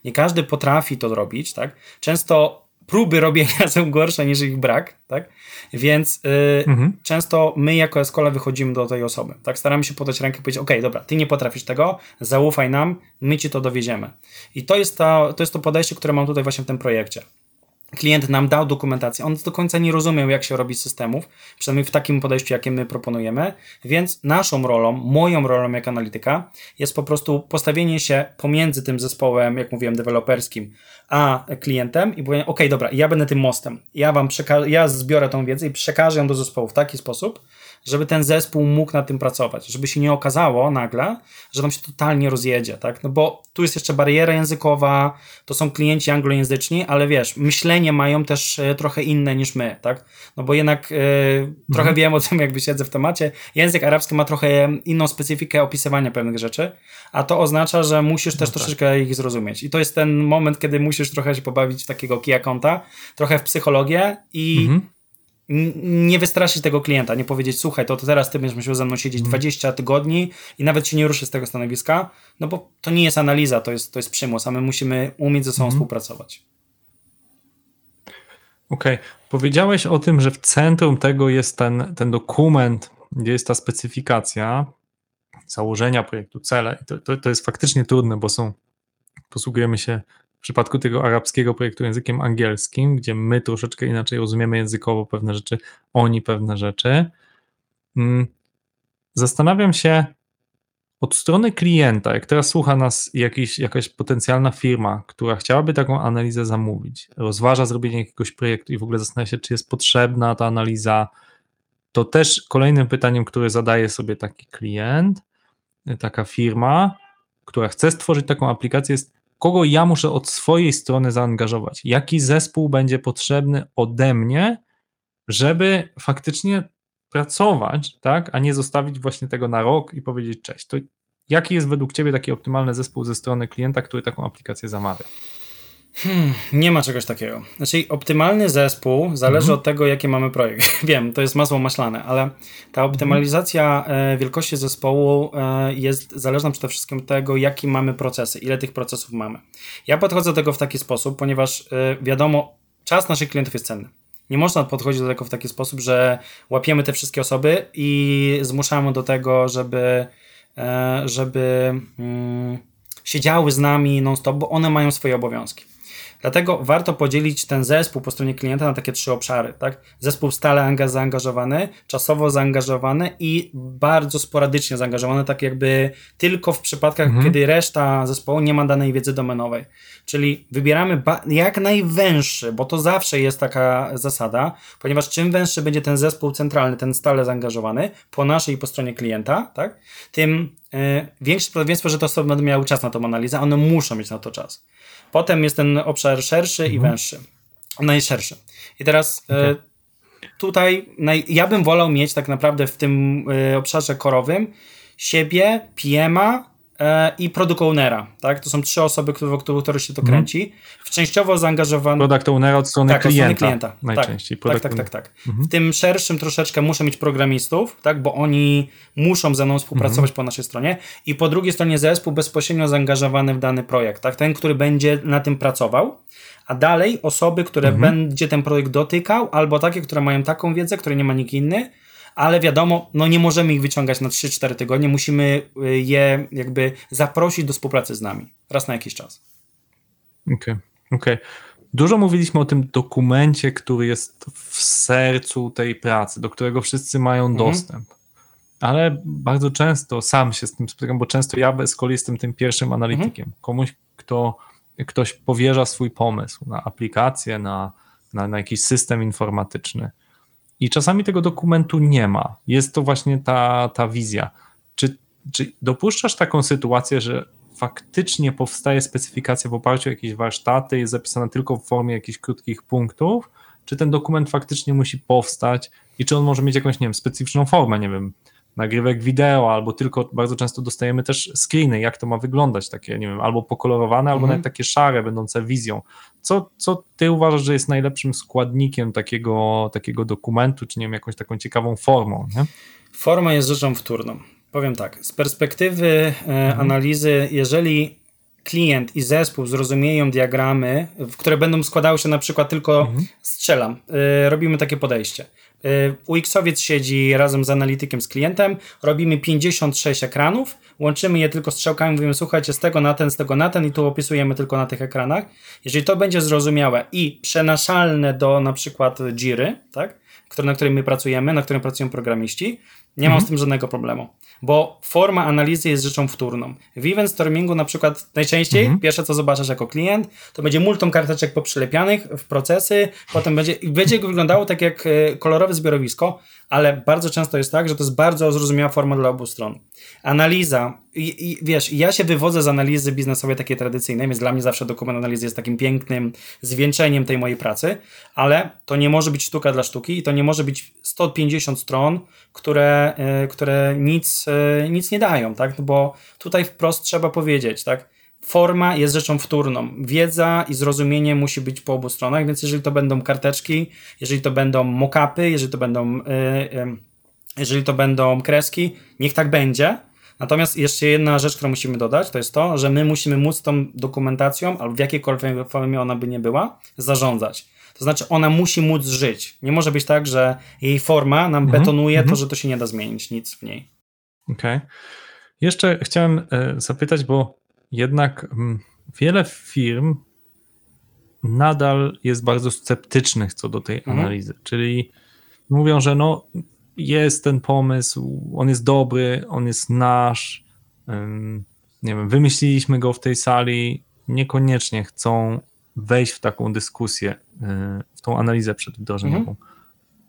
nie każdy potrafi to robić, tak? Często próby robienia są gorsze niż ich brak, tak? Więc yy, mhm. często my jako Escola wychodzimy do tej osoby, tak? Staramy się podać rękę i powiedzieć, ok, dobra, ty nie potrafisz tego, zaufaj nam, my ci to dowieziemy. I to jest, to, to jest to podejście, które mam tutaj właśnie w tym projekcie klient nam dał dokumentację. On do końca nie rozumiał, jak się robi systemów, przynajmniej w takim podejściu, jakie my proponujemy, więc naszą rolą, moją rolą jak analityka jest po prostu postawienie się pomiędzy tym zespołem, jak mówiłem, deweloperskim, a klientem i powiem, ok, dobra, ja będę tym mostem, ja wam przekażę, ja zbiorę tą wiedzę i przekażę ją do zespołu w taki sposób, żeby ten zespół mógł nad tym pracować, żeby się nie okazało nagle, że nam się totalnie rozjedzie, tak? No bo tu jest jeszcze bariera językowa, to są klienci anglojęzyczni, ale wiesz, myślenie mają też e, trochę inne niż my, tak? No bo jednak e, mhm. trochę wiem o tym, jakby siedzę w temacie. Język arabski ma trochę inną specyfikę opisywania pewnych rzeczy, a to oznacza, że musisz też no tak. troszeczkę ich zrozumieć. I to jest ten moment, kiedy musisz trochę się pobawić w takiego accounta, trochę w psychologię i mhm nie wystraszyć tego klienta, nie powiedzieć, słuchaj, to, to teraz ty będziesz musiał ze mną siedzieć 20 mhm. tygodni i nawet się nie ruszy z tego stanowiska, no bo to nie jest analiza, to jest, to jest przymus, a my musimy umieć ze sobą mm. współpracować. Okej, okay. powiedziałeś o tym, że w centrum tego jest ten, ten dokument, gdzie jest ta specyfikacja założenia projektu, cele. To, to, to jest faktycznie trudne, bo są, posługujemy się przypadku tego arabskiego projektu językiem angielskim, gdzie my troszeczkę inaczej rozumiemy językowo pewne rzeczy, oni pewne rzeczy. Mm, zastanawiam się od strony klienta, jak teraz słucha nas jakiś, jakaś potencjalna firma, która chciałaby taką analizę zamówić, rozważa zrobienie jakiegoś projektu i w ogóle zastanawia się, czy jest potrzebna ta analiza, to też kolejnym pytaniem, które zadaje sobie taki klient, taka firma, która chce stworzyć taką aplikację, jest kogo ja muszę od swojej strony zaangażować, jaki zespół będzie potrzebny ode mnie, żeby faktycznie pracować, tak, a nie zostawić właśnie tego na rok i powiedzieć cześć. To jaki jest według Ciebie taki optymalny zespół ze strony klienta, który taką aplikację zamawia? Hmm, nie ma czegoś takiego. Znaczy, optymalny zespół zależy mhm. od tego, jaki mamy projekt. Wiem, to jest masło maślane, ale ta optymalizacja mhm. wielkości zespołu e, jest zależna przede wszystkim od tego, jaki mamy procesy, ile tych procesów mamy. Ja podchodzę do tego w taki sposób, ponieważ e, wiadomo, czas naszych klientów jest cenny. Nie można podchodzić do tego w taki sposób, że łapiemy te wszystkie osoby i zmuszamy do tego, żeby, żeby mm, siedziały z nami non-stop, bo one mają swoje obowiązki. Dlatego warto podzielić ten zespół po stronie klienta na takie trzy obszary. Tak? Zespół stale zaangażowany, czasowo zaangażowany i bardzo sporadycznie zaangażowany, tak jakby tylko w przypadkach, mhm. kiedy reszta zespołu nie ma danej wiedzy domenowej. Czyli wybieramy jak najwęższy, bo to zawsze jest taka zasada, ponieważ czym węższy będzie ten zespół centralny, ten stale zaangażowany po naszej i po stronie klienta, tak? tym większe prawdopodobieństwo, że te osoby będą miały czas na tą analizę, one muszą mieć na to czas. Potem jest ten obszar szerszy mhm. i węższy. Najszerszy. I teraz e, okay. tutaj naj, ja bym wolał mieć tak naprawdę w tym e, obszarze korowym siebie, PM-a, E, i product ownera, tak? To są trzy osoby, wokół których się to mhm. kręci. W częściowo zaangażowany... Product ownera od strony tak, klienta. Od strony klienta. Najczęściej. Tak, tak, tak, tak, tak. W tym szerszym troszeczkę muszę mieć programistów, tak? Bo oni muszą ze mną współpracować mhm. po naszej stronie i po drugiej stronie zespół bezpośrednio zaangażowany w dany projekt, tak? Ten, który będzie na tym pracował, a dalej osoby, które mhm. będzie ten projekt dotykał, albo takie, które mają taką wiedzę, której nie ma nikt inny, ale wiadomo, no nie możemy ich wyciągać na 3-4 tygodnie, musimy y, je jakby zaprosić do współpracy z nami raz na jakiś czas. Okej, okay, okej. Okay. Dużo mówiliśmy o tym dokumencie, który jest w sercu tej pracy, do którego wszyscy mają mhm. dostęp. Ale bardzo często sam się z tym spotykam, bo często ja z kolei jestem tym pierwszym analitykiem. Mhm. Komuś, kto, ktoś powierza swój pomysł na aplikację, na, na, na jakiś system informatyczny i czasami tego dokumentu nie ma. Jest to właśnie ta, ta wizja. Czy, czy dopuszczasz taką sytuację, że faktycznie powstaje specyfikacja w oparciu o jakieś warsztaty, jest zapisana tylko w formie jakichś krótkich punktów, czy ten dokument faktycznie musi powstać i czy on może mieć jakąś, nie wiem, specyficzną formę, nie wiem, nagrywek wideo, albo tylko bardzo często dostajemy też screeny, jak to ma wyglądać, takie, nie wiem, albo pokolorowane, albo mhm. nawet takie szare, będące wizją. Co, co ty uważasz, że jest najlepszym składnikiem takiego, takiego dokumentu, czy nie wiem, jakąś taką ciekawą formą? Nie? Forma jest rzeczą wtórną. Powiem tak, z perspektywy e, mhm. analizy, jeżeli klient i zespół zrozumieją diagramy, które będą składały się na przykład tylko, mhm. strzelam, y, robimy takie podejście. Y, UX-owiec siedzi razem z analitykiem, z klientem, robimy 56 ekranów, łączymy je tylko strzałkami, mówimy słuchajcie z tego na ten, z tego na ten i tu opisujemy tylko na tych ekranach. Jeżeli to będzie zrozumiałe i przenaszalne do na przykład Jiry, tak, na którym my pracujemy, na którym pracują programiści, nie mam z mhm. tym żadnego problemu, bo forma analizy jest rzeczą wtórną. W event stormingu na przykład najczęściej mhm. pierwsze co zobaczysz jako klient, to będzie multum karteczek poprzylepianych w procesy, potem będzie, będzie wyglądało tak jak e, kolorowe zbiorowisko, ale bardzo często jest tak, że to jest bardzo zrozumiała forma dla obu stron. Analiza, i, i, wiesz, ja się wywodzę z analizy biznesowej takiej tradycyjnej, więc dla mnie zawsze dokument analizy jest takim pięknym zwieńczeniem tej mojej pracy, ale to nie może być sztuka dla sztuki i to nie może być 150 stron, które, yy, które nic, yy, nic nie dają, tak? No bo tutaj wprost trzeba powiedzieć, tak? Forma jest rzeczą wtórną. Wiedza i zrozumienie musi być po obu stronach, więc jeżeli to będą karteczki, jeżeli to będą mockupy, jeżeli to będą, yy, jeżeli to będą kreski, niech tak będzie. Natomiast jeszcze jedna rzecz, którą musimy dodać, to jest to, że my musimy móc tą dokumentacją, albo w jakiejkolwiek formie ona by nie była, zarządzać. To znaczy, ona musi móc żyć. Nie może być tak, że jej forma nam mhm, betonuje to, mhm. że to się nie da zmienić, nic w niej. Okej. Okay. Jeszcze chciałem e, zapytać, bo jednak mm, wiele firm nadal jest bardzo sceptycznych co do tej mhm. analizy. Czyli mówią, że no, jest ten pomysł, on jest dobry, on jest nasz. Nie wiem, wymyśliliśmy go w tej sali, niekoniecznie chcą wejść w taką dyskusję, e, w tą analizę przedwdrożeniową. Mhm.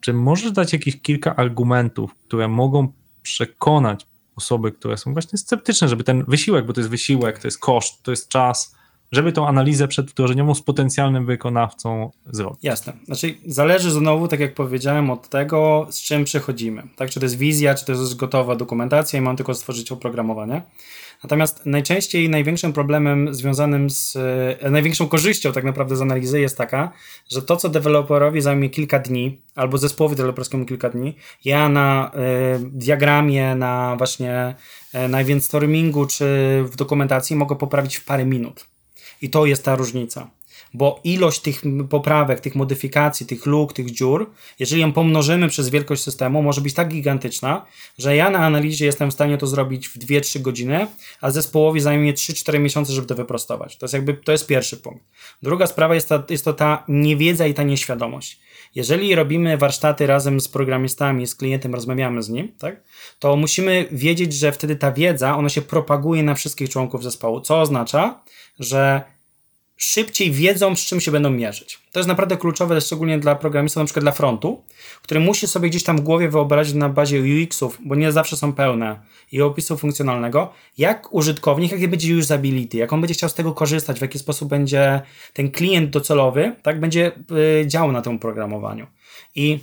Czy możesz dać jakieś kilka argumentów, które mogą przekonać osoby, które są właśnie sceptyczne, żeby ten wysiłek, bo to jest wysiłek, to jest koszt, to jest czas, żeby tą analizę przedwdrożeniową z potencjalnym wykonawcą zrobić. Jasne. Znaczy zależy znowu, tak jak powiedziałem, od tego, z czym przychodzimy. Tak? Czy to jest wizja, czy to jest gotowa dokumentacja i mam tylko stworzyć oprogramowanie. Natomiast najczęściej największym problemem związanym z, e, największą korzyścią tak naprawdę z analizy jest taka, że to, co deweloperowi zajmie kilka dni, albo zespołowi deweloperskiemu kilka dni, ja na y, diagramie, na właśnie y, na stormingu czy w dokumentacji mogę poprawić w parę minut. I to jest ta różnica. Bo ilość tych poprawek, tych modyfikacji, tych luk, tych dziur, jeżeli ją pomnożymy przez wielkość systemu, może być tak gigantyczna, że ja na analizie jestem w stanie to zrobić w 2-3 godziny, a zespołowi zajmie 3-4 miesiące, żeby to wyprostować. To jest jakby, to jest pierwszy punkt. Druga sprawa jest, ta, jest to ta niewiedza i ta nieświadomość. Jeżeli robimy warsztaty razem z programistami, z klientem, rozmawiamy z nim, tak, to musimy wiedzieć, że wtedy ta wiedza, ona się propaguje na wszystkich członków zespołu, co oznacza, że szybciej wiedzą, z czym się będą mierzyć. To jest naprawdę kluczowe, szczególnie dla programistów, na przykład dla frontu, który musi sobie gdzieś tam w głowie wyobrazić na bazie UX-ów, bo nie zawsze są pełne, i opisu funkcjonalnego, jak użytkownik, jakie będzie usability, jak on będzie chciał z tego korzystać, w jaki sposób będzie ten klient docelowy, tak, będzie y, działał na tym programowaniu. I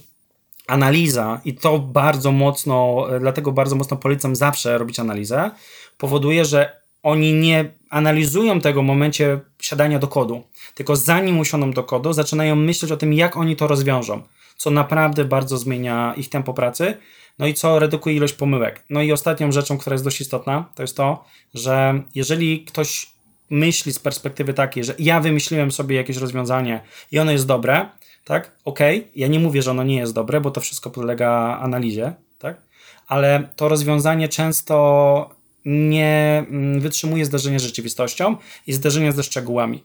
analiza, i to bardzo mocno, dlatego bardzo mocno polecam zawsze robić analizę, powoduje, że oni nie analizują tego w momencie siadania do kodu, tylko zanim usiądą do kodu, zaczynają myśleć o tym, jak oni to rozwiążą, co naprawdę bardzo zmienia ich tempo pracy, no i co redukuje ilość pomyłek. No i ostatnią rzeczą, która jest dość istotna, to jest to, że jeżeli ktoś myśli z perspektywy takiej, że ja wymyśliłem sobie jakieś rozwiązanie i ono jest dobre, tak, okej, okay. ja nie mówię, że ono nie jest dobre, bo to wszystko podlega analizie, tak, ale to rozwiązanie często nie mm, wytrzymuje zdarzenia z rzeczywistością i zdarzenia ze szczegółami.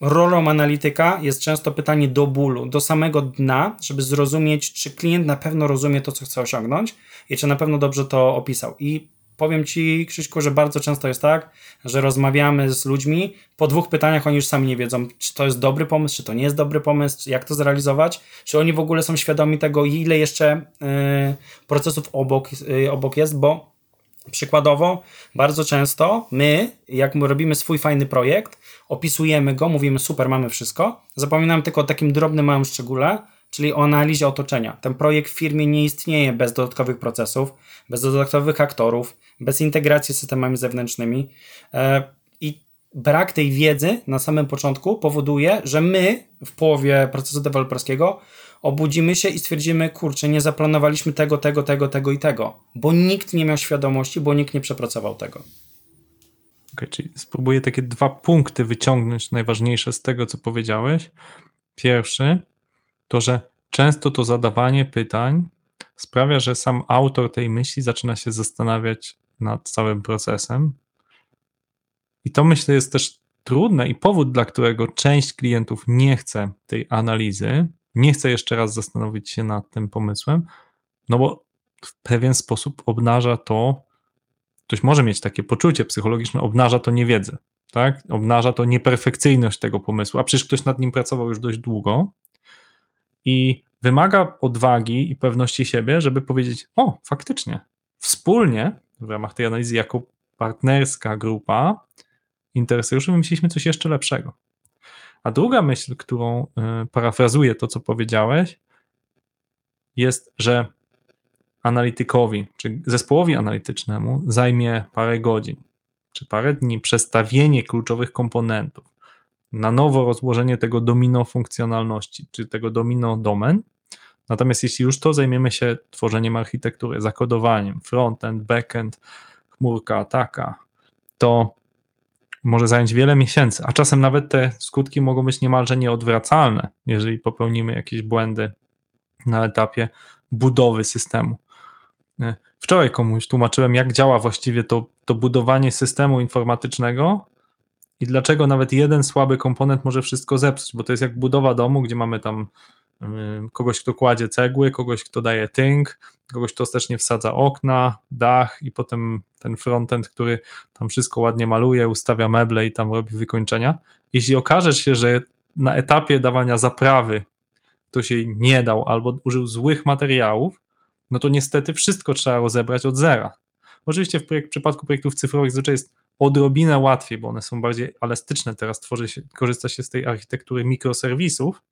Rolą analityka jest często pytanie do bólu, do samego dna, żeby zrozumieć, czy klient na pewno rozumie to, co chce osiągnąć i czy na pewno dobrze to opisał. I powiem Ci, Krzyśku, że bardzo często jest tak, że rozmawiamy z ludźmi, po dwóch pytaniach oni już sami nie wiedzą, czy to jest dobry pomysł, czy to nie jest dobry pomysł, jak to zrealizować, czy oni w ogóle są świadomi tego, ile jeszcze y, procesów obok, y, obok jest, bo Przykładowo, bardzo często my, jak my robimy swój fajny projekt, opisujemy go, mówimy super, mamy wszystko, zapominam tylko o takim drobnym małym szczególe, czyli o analizie otoczenia. Ten projekt w firmie nie istnieje bez dodatkowych procesów, bez dodatkowych aktorów, bez integracji z systemami zewnętrznymi. E, I brak tej wiedzy na samym początku powoduje, że my w połowie procesu deweloperskiego obudzimy się i stwierdzimy, kurczę, nie zaplanowaliśmy tego, tego, tego, tego i tego, bo nikt nie miał świadomości, bo nikt nie przepracował tego. Okay, czyli spróbuję takie dwa punkty wyciągnąć najważniejsze z tego, co powiedziałeś. Pierwszy to, że często to zadawanie pytań sprawia, że sam autor tej myśli zaczyna się zastanawiać nad całym procesem. I to myślę jest też trudne i powód, dla którego część klientów nie chce tej analizy, nie chcę jeszcze raz zastanowić się nad tym pomysłem, no bo w pewien sposób obnaża to, ktoś może mieć takie poczucie psychologiczne, obnaża to niewiedzę, tak? Obnaża to nieperfekcyjność tego pomysłu, a przecież ktoś nad nim pracował już dość długo i wymaga odwagi i pewności siebie, żeby powiedzieć: O, faktycznie, wspólnie w ramach tej analizy, jako partnerska grupa interesariuszy, wymyśliliśmy coś jeszcze lepszego. A druga myśl, którą e, parafrazuję to, co powiedziałeś, jest, że analitykowi, czy zespołowi analitycznemu zajmie parę godzin, czy parę dni przestawienie kluczowych komponentów, na nowo rozłożenie tego domino funkcjonalności, czy tego domino domen. Natomiast jeśli już to zajmiemy się tworzeniem architektury, zakodowaniem, frontend, backend, chmurka, taka, to może zająć wiele miesięcy, a czasem nawet te skutki mogą być niemalże nieodwracalne, jeżeli popełnimy jakieś błędy na etapie budowy systemu. E, wczoraj komuś tłumaczyłem, jak działa właściwie to, to budowanie systemu informatycznego i dlaczego nawet jeden słaby komponent może wszystko zepsuć, bo to jest jak budowa domu, gdzie mamy tam kogoś, kto kładzie cegły, kogoś, kto daje tynk, kogoś, kto też nie wsadza okna, dach i potem ten frontend, który tam wszystko ładnie maluje, ustawia meble i tam robi wykończenia. Jeśli okaże się, że na etapie dawania zaprawy ktoś jej nie dał albo użył złych materiałów, no to niestety wszystko trzeba rozebrać od zera. Oczywiście w, projekt, w przypadku projektów cyfrowych zwyczaj jest odrobinę łatwiej, bo one są bardziej elastyczne. Teraz tworzy się, korzysta się z tej architektury mikroserwisów,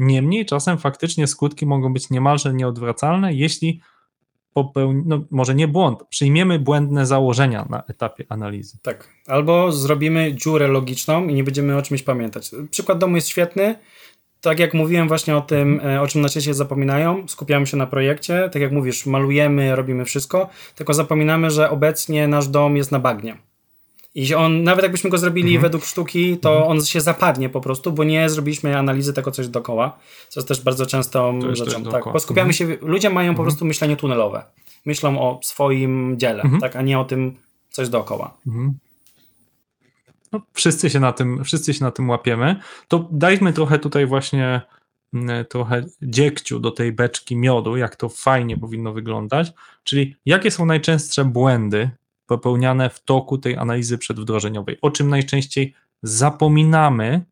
Niemniej czasem faktycznie skutki mogą być niemalże nieodwracalne, jeśli popełni, no może nie błąd, przyjmiemy błędne założenia na etapie analizy. Tak, albo zrobimy dziurę logiczną i nie będziemy o czymś pamiętać. Przykład domu jest świetny. Tak jak mówiłem właśnie o tym, e, o czym na się zapominają, skupiamy się na projekcie, tak jak mówisz, malujemy, robimy wszystko, tylko zapominamy, że obecnie nasz dom jest na bagnie I on, nawet jakbyśmy go zrobili Mhm. według sztuki, to on się zapadnie po prostu, bo nie zrobiliśmy analizy tego coś dookoła, co jest też bardzo częstą rzeczą. Tak, bo skupiamy Mhm. się, ludzie mają po prostu myślenie tunelowe. Myślą o swoim dziele, Mhm. tak, a nie o tym coś dookoła. Mhm. No, wszyscy, się na tym, wszyscy się na tym łapiemy. To dajmy trochę tutaj właśnie mm, trochę dziegciu do tej beczki miodu, jak to fajnie powinno wyglądać. Czyli jakie są najczęstsze błędy popełniane w toku tej analizy przedwdrożeniowej? O czym najczęściej zapominamy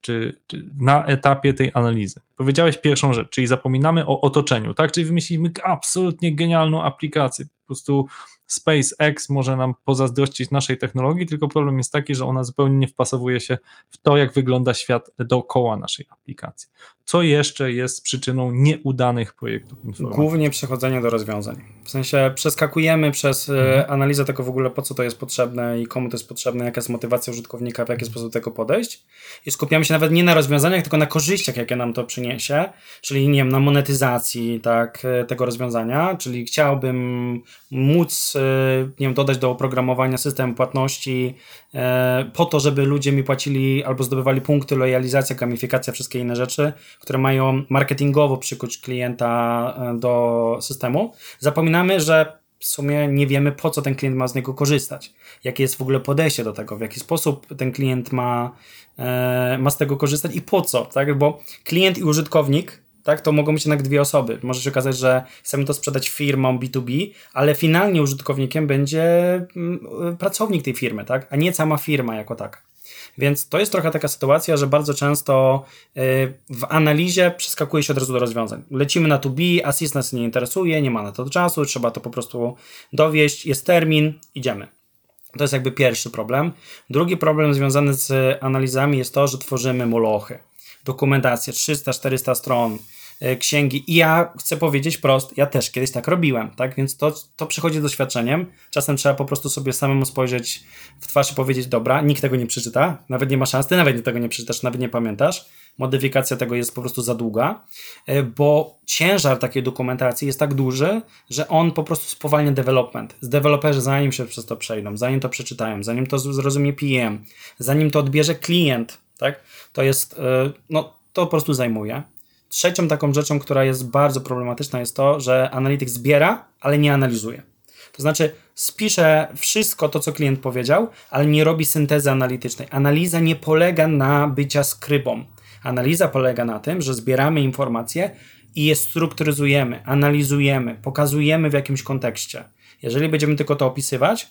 czy, czy na etapie tej analizy? Powiedziałeś pierwszą rzecz, czyli zapominamy o otoczeniu, tak? Czyli wymyślimy absolutnie genialną aplikację. Po prostu SpaceX może nam pozazdrościć naszej technologii, tylko problem jest taki, że ona zupełnie nie wpasowuje się w to, jak wygląda świat dookoła naszej aplikacji. Co jeszcze jest przyczyną nieudanych projektów? Głównie przechodzenie do rozwiązań. W sensie przeskakujemy przez e, Mhm. analizę tego w ogóle, po co to jest potrzebne i komu to jest potrzebne, jaka jest motywacja użytkownika, w jaki sposób do tego podejść. I skupiamy się nawet nie na rozwiązaniach, tylko na korzyściach, jakie nam to przyniesie, czyli nie wiem, na monetyzacji tak, e, tego rozwiązania, czyli chciałbym móc e, nie wiem, dodać do oprogramowania system płatności po to, żeby ludzie mi płacili albo zdobywali punkty, lojalizacja, gamifikacja, wszystkie inne rzeczy, które mają marketingowo przykuć klienta e, do systemu. Zapominamy, że w sumie nie wiemy, po co ten klient ma z niego korzystać. Jakie jest w ogóle podejście do tego, w jaki sposób ten klient ma, e, ma z tego korzystać i po co, tak? Bo klient i użytkownik, tak, to mogą być jednak dwie osoby. Może się okazać, że chcemy to sprzedać firmom B2B, ale finalnie użytkownikiem będzie mm, pracownik tej firmy, tak, a nie sama firma jako taka. Więc to jest trochę taka sytuacja, że bardzo często y, w analizie przeskakuje się od razu do rozwiązań. Lecimy na to B, assist nas nie interesuje, nie ma na to czasu, trzeba to po prostu dowieść, jest termin, idziemy. To jest jakby pierwszy problem. Drugi problem związany z analizami jest to, że tworzymy molochy, dokumentację 300-400 stron, księgi. I ja chcę powiedzieć prost, ja też kiedyś tak robiłem, tak, więc to, to przychodzi z doświadczeniem, czasem trzeba po prostu sobie samemu spojrzeć w twarz i powiedzieć, dobra, nikt tego nie przeczyta, nawet nie ma szans, ty nawet tego nie przeczytasz, nawet nie pamiętasz, modyfikacja tego jest po prostu za długa, y, bo ciężar takiej dokumentacji jest tak duży, że on po prostu spowalnia development. Z deweloperzy zanim się przez to przejdą, zanim to przeczytają, zanim to zrozumie PM, zanim to odbierze klient, tak, to jest, y, no, to po prostu zajmuje. Trzecią taką rzeczą, która jest bardzo problematyczna, jest to, że analityk zbiera, ale nie analizuje. To znaczy, spisze wszystko to, co klient powiedział, ale nie robi syntezy analitycznej. Analiza nie polega na bycia skrybą. Analiza polega na tym, że zbieramy informacje i je strukturyzujemy, analizujemy, pokazujemy w jakimś kontekście. Jeżeli będziemy tylko to opisywać,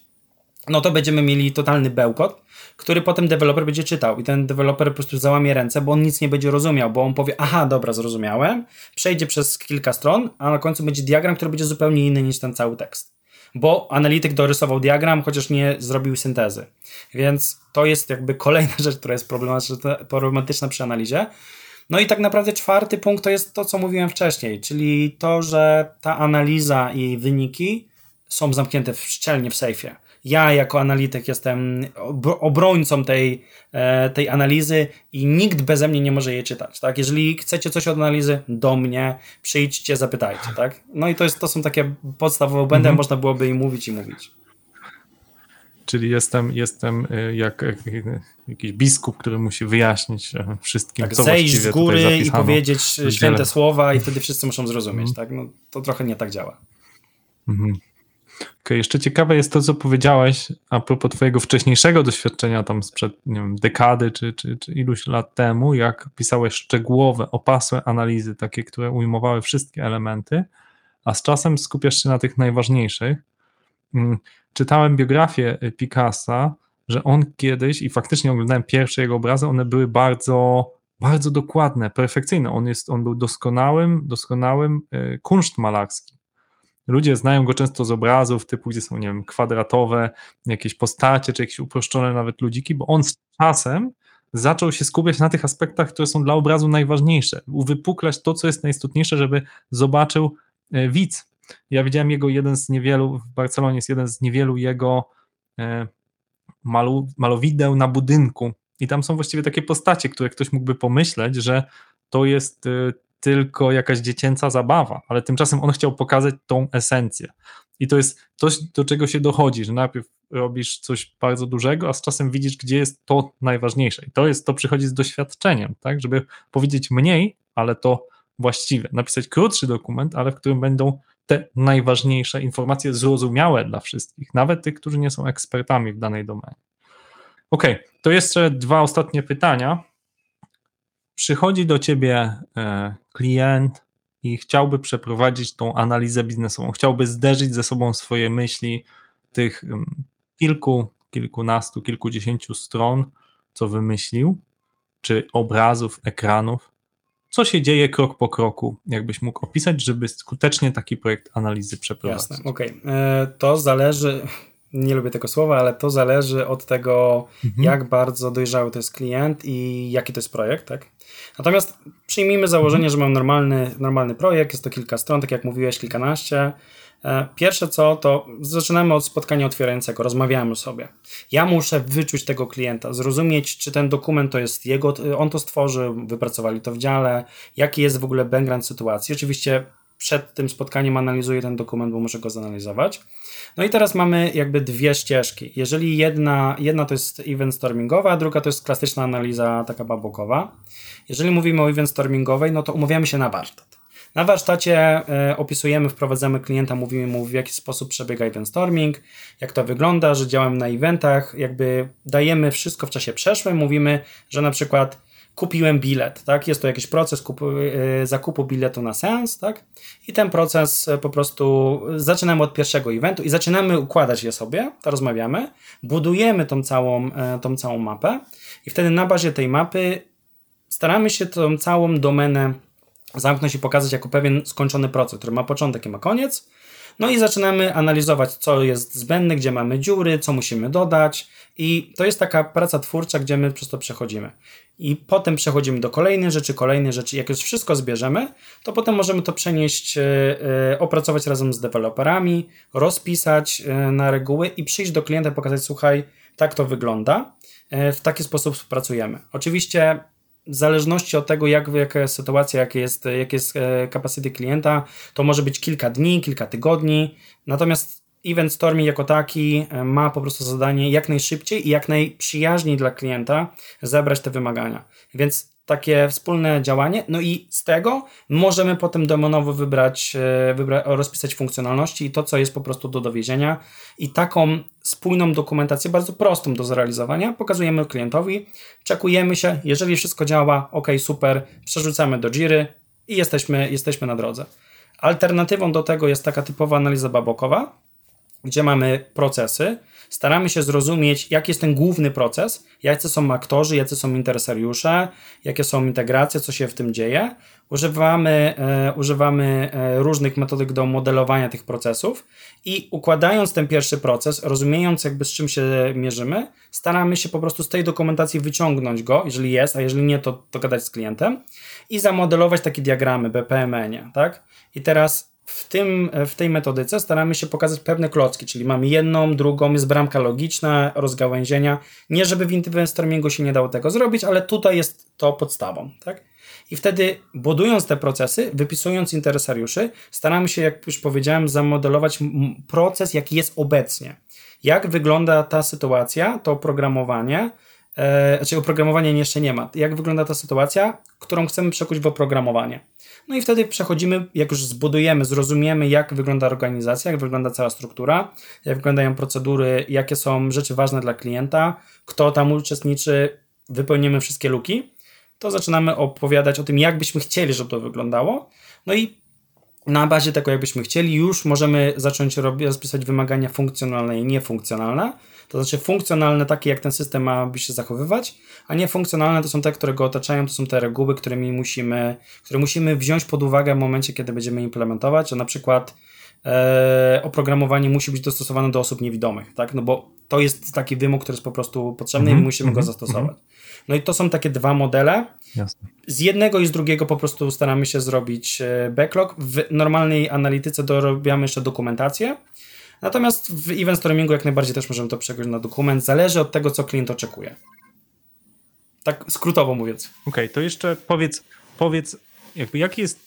no to będziemy mieli totalny bełkot, który potem deweloper będzie czytał i ten deweloper po prostu załamie ręce, bo on nic nie będzie rozumiał, bo on powie, aha, dobra, zrozumiałem, przejdzie przez kilka stron, a na końcu będzie diagram, który będzie zupełnie inny niż ten cały tekst. Bo analityk dorysował diagram, chociaż nie zrobił syntezy. Więc to jest jakby kolejna rzecz, która jest problematyczna, przy analizie. No i tak naprawdę czwarty punkt to jest to, co mówiłem wcześniej, czyli to, że ta analiza i wyniki są zamknięte w, szczelnie w sejfie. Ja jako analityk jestem ob- obrońcą tej, e, tej analizy i nikt beze mnie nie może jej czytać. Tak? Jeżeli chcecie coś od analizy, do mnie, przyjdźcie, zapytajcie. Tak? No i to, jest, to są takie podstawowe błędy, Mhm. można byłoby im mówić i mówić. Czyli jestem, jestem y, jak, jak jakiś biskup, który musi wyjaśnić e, wszystkim, Tak, co zejść z góry i powiedzieć święte słowa i wtedy wszyscy muszą zrozumieć. Mhm. Tak? No, to trochę nie tak działa. Mhm. Okej, jeszcze ciekawe jest to, co powiedziałeś a propos twojego wcześniejszego doświadczenia tam sprzed, nie wiem, dekady czy, czy, czy iluś lat temu, jak pisałeś szczegółowe, opasłe analizy, takie, które ujmowały wszystkie elementy, a z czasem skupiasz się na tych najważniejszych. Mm, Czytałem biografię Picassa, że on kiedyś, i faktycznie oglądałem pierwsze jego obrazy, one były bardzo, bardzo dokładne, perfekcyjne. On, jest, on był doskonałym, doskonałym y, kunsztmalarskim. Ludzie znają go często z obrazów typu, gdzie są, nie wiem, kwadratowe, jakieś postacie, czy jakieś uproszczone nawet ludziki, bo on z czasem zaczął się skupiać na tych aspektach, które są dla obrazu najważniejsze. Uwypuklać to, co jest najistotniejsze, żeby zobaczył e, widz. Ja widziałem jego jeden z niewielu, w Barcelonie jest jeden z niewielu jego e, malu, malowideł na budynku i tam są właściwie takie postacie, które ktoś mógłby pomyśleć, że to jest e, tylko jakaś dziecięca zabawa, ale tymczasem on chciał pokazać tą esencję. I to jest coś, do czego się dochodzi, że najpierw robisz coś bardzo dużego, a z czasem widzisz, gdzie jest to najważniejsze. I to jest, to przychodzi z doświadczeniem, tak, żeby powiedzieć mniej, ale to właściwe. Napisać krótszy dokument, ale w którym będą te najważniejsze informacje zrozumiałe dla wszystkich, nawet tych, którzy nie są ekspertami w danej domenie. Ok, to jeszcze dwa ostatnie pytania. Przychodzi do ciebie e, klient i chciałby przeprowadzić tą analizę biznesową, chciałby zderzyć ze sobą swoje myśli tych kilku, kilkunastu, kilkudziesięciu stron, co wymyślił, czy obrazów, ekranów. Co się dzieje krok po kroku, jakbyś mógł opisać, żeby skutecznie taki projekt analizy przeprowadzić? Jasne, okej. Okay. To zależy, nie lubię tego słowa, ale to zależy od tego, mhm. jak bardzo dojrzały to jest klient i jaki to jest projekt, tak? Natomiast przyjmijmy założenie, mhm. że mam normalny, normalny projekt, jest to kilka stron, tak jak mówiłeś, kilkanaście. E, pierwsze co, to zaczynamy od spotkania otwierającego, rozmawiamy sobie. Ja muszę wyczuć tego klienta, zrozumieć, czy ten dokument to jest jego, on to stworzył, wypracowali to w dziale, jaki jest w ogóle background sytuacji. Oczywiście przed tym spotkaniem analizuję ten dokument, bo muszę go zanalizować. No i teraz mamy jakby dwie ścieżki. Jeżeli jedna, jedna to jest event stormingowa, a druga to jest klasyczna analiza taka babokowa. Jeżeli mówimy o event stormingowej, no to umawiamy się na warsztat. Na warsztacie e, opisujemy, wprowadzamy klienta, mówimy mu w jaki sposób przebiega event storming, jak to wygląda, że działamy na eventach, jakby dajemy wszystko w czasie przeszłym, mówimy, że na przykład kupiłem bilet, tak? Jest to jakiś proces e, zakupu biletu na seans, tak? I ten proces e, po prostu zaczynamy od pierwszego eventu i zaczynamy układać je sobie, to rozmawiamy, budujemy tą całą, tą całą mapę i wtedy na bazie tej mapy staramy się tą całą domenę zamknąć i pokazać jako pewien skończony proces, który ma początek i ma koniec. No i zaczynamy analizować, co jest zbędne, gdzie mamy dziury, co musimy dodać. I to jest taka praca twórcza, gdzie my przez to przechodzimy. I potem przechodzimy do kolejnych rzeczy, kolejnych rzeczy. Jak już wszystko zbierzemy, to potem możemy to przenieść, yy, opracować razem z deweloperami, rozpisać yy, na reguły i przyjść do klienta i pokazać, słuchaj, tak to wygląda. W taki sposób współpracujemy. Oczywiście w zależności od tego, jak, jaka jest sytuacja, jak jest, jak jest e, capacity klienta, to może być kilka dni, kilka tygodni. Natomiast event storming jako taki e, ma po prostu zadanie jak najszybciej i jak najprzyjaźniej dla klienta zebrać te wymagania. Więc takie wspólne działanie. No i z tego możemy potem demonowo wybrać, e, wybra rozpisać funkcjonalności i to, co jest po prostu do dowiezienia. I taką spójną dokumentację, bardzo prostą do zrealizowania, pokazujemy klientowi, czekujemy się, jeżeli wszystko działa, ok, super, przerzucamy do Jiry i jesteśmy, jesteśmy na drodze. Alternatywą do tego jest taka typowa analiza babokowa, gdzie mamy procesy, staramy się zrozumieć, jaki jest ten główny proces, jacy są aktorzy, jacy są interesariusze, jakie są integracje, co się w tym dzieje. Używamy, e, używamy e, różnych metodyk do modelowania tych procesów i układając ten pierwszy proces, rozumiejąc jakby z czym się mierzymy, staramy się po prostu z tej dokumentacji wyciągnąć go, jeżeli jest, a jeżeli nie, to, to gadać z klientem i zamodelować takie diagramy BPMN, tak? I teraz w, tym, w tej metodyce staramy się pokazać pewne klocki, czyli mamy jedną, drugą, jest bramka logiczna, rozgałęzienia. Nie, żeby w brainstormingu się nie dało tego zrobić, ale tutaj jest to podstawą. Tak? I wtedy budując te procesy, wypisując interesariuszy, staramy się, jak już powiedziałem, zamodelować proces, jaki jest obecnie. Jak wygląda ta sytuacja, to oprogramowanie, e, znaczy oprogramowania jeszcze nie ma. Jak wygląda ta sytuacja, którą chcemy przekuć w oprogramowanie. No i wtedy przechodzimy, jak już zbudujemy, zrozumiemy, jak wygląda organizacja, jak wygląda cała struktura, jak wyglądają procedury, jakie są rzeczy ważne dla klienta, kto tam uczestniczy, wypełnimy wszystkie luki, to zaczynamy opowiadać o tym, jak byśmy chcieli, żeby to wyglądało. No i na bazie tego, jakbyśmy chcieli, już możemy zacząć rozpisać wymagania funkcjonalne i niefunkcjonalne. To znaczy funkcjonalne takie, jak ten system ma by się zachowywać, a niefunkcjonalne to są te, które go otaczają, to są te reguły, którymi musimy, które musimy wziąć pod uwagę w momencie, kiedy będziemy implementować, że na przykład e, oprogramowanie musi być dostosowane do osób niewidomych, tak? No bo to jest taki wymóg, który jest po prostu potrzebny mm -hmm, i musimy mm -hmm, go mhm, zastosować. Mm -hmm. No i to są takie dwa modele. Jasne. Z jednego i z drugiego po prostu staramy się zrobić e, backlog. W normalnej analityce dorobiamy jeszcze dokumentację. Natomiast w event streamingu jak najbardziej też możemy to przegryźć na dokument. Zależy od tego, co klient oczekuje. Tak skrótowo mówiąc. Okej, okay, to jeszcze powiedz, powiedz jakby jaki jest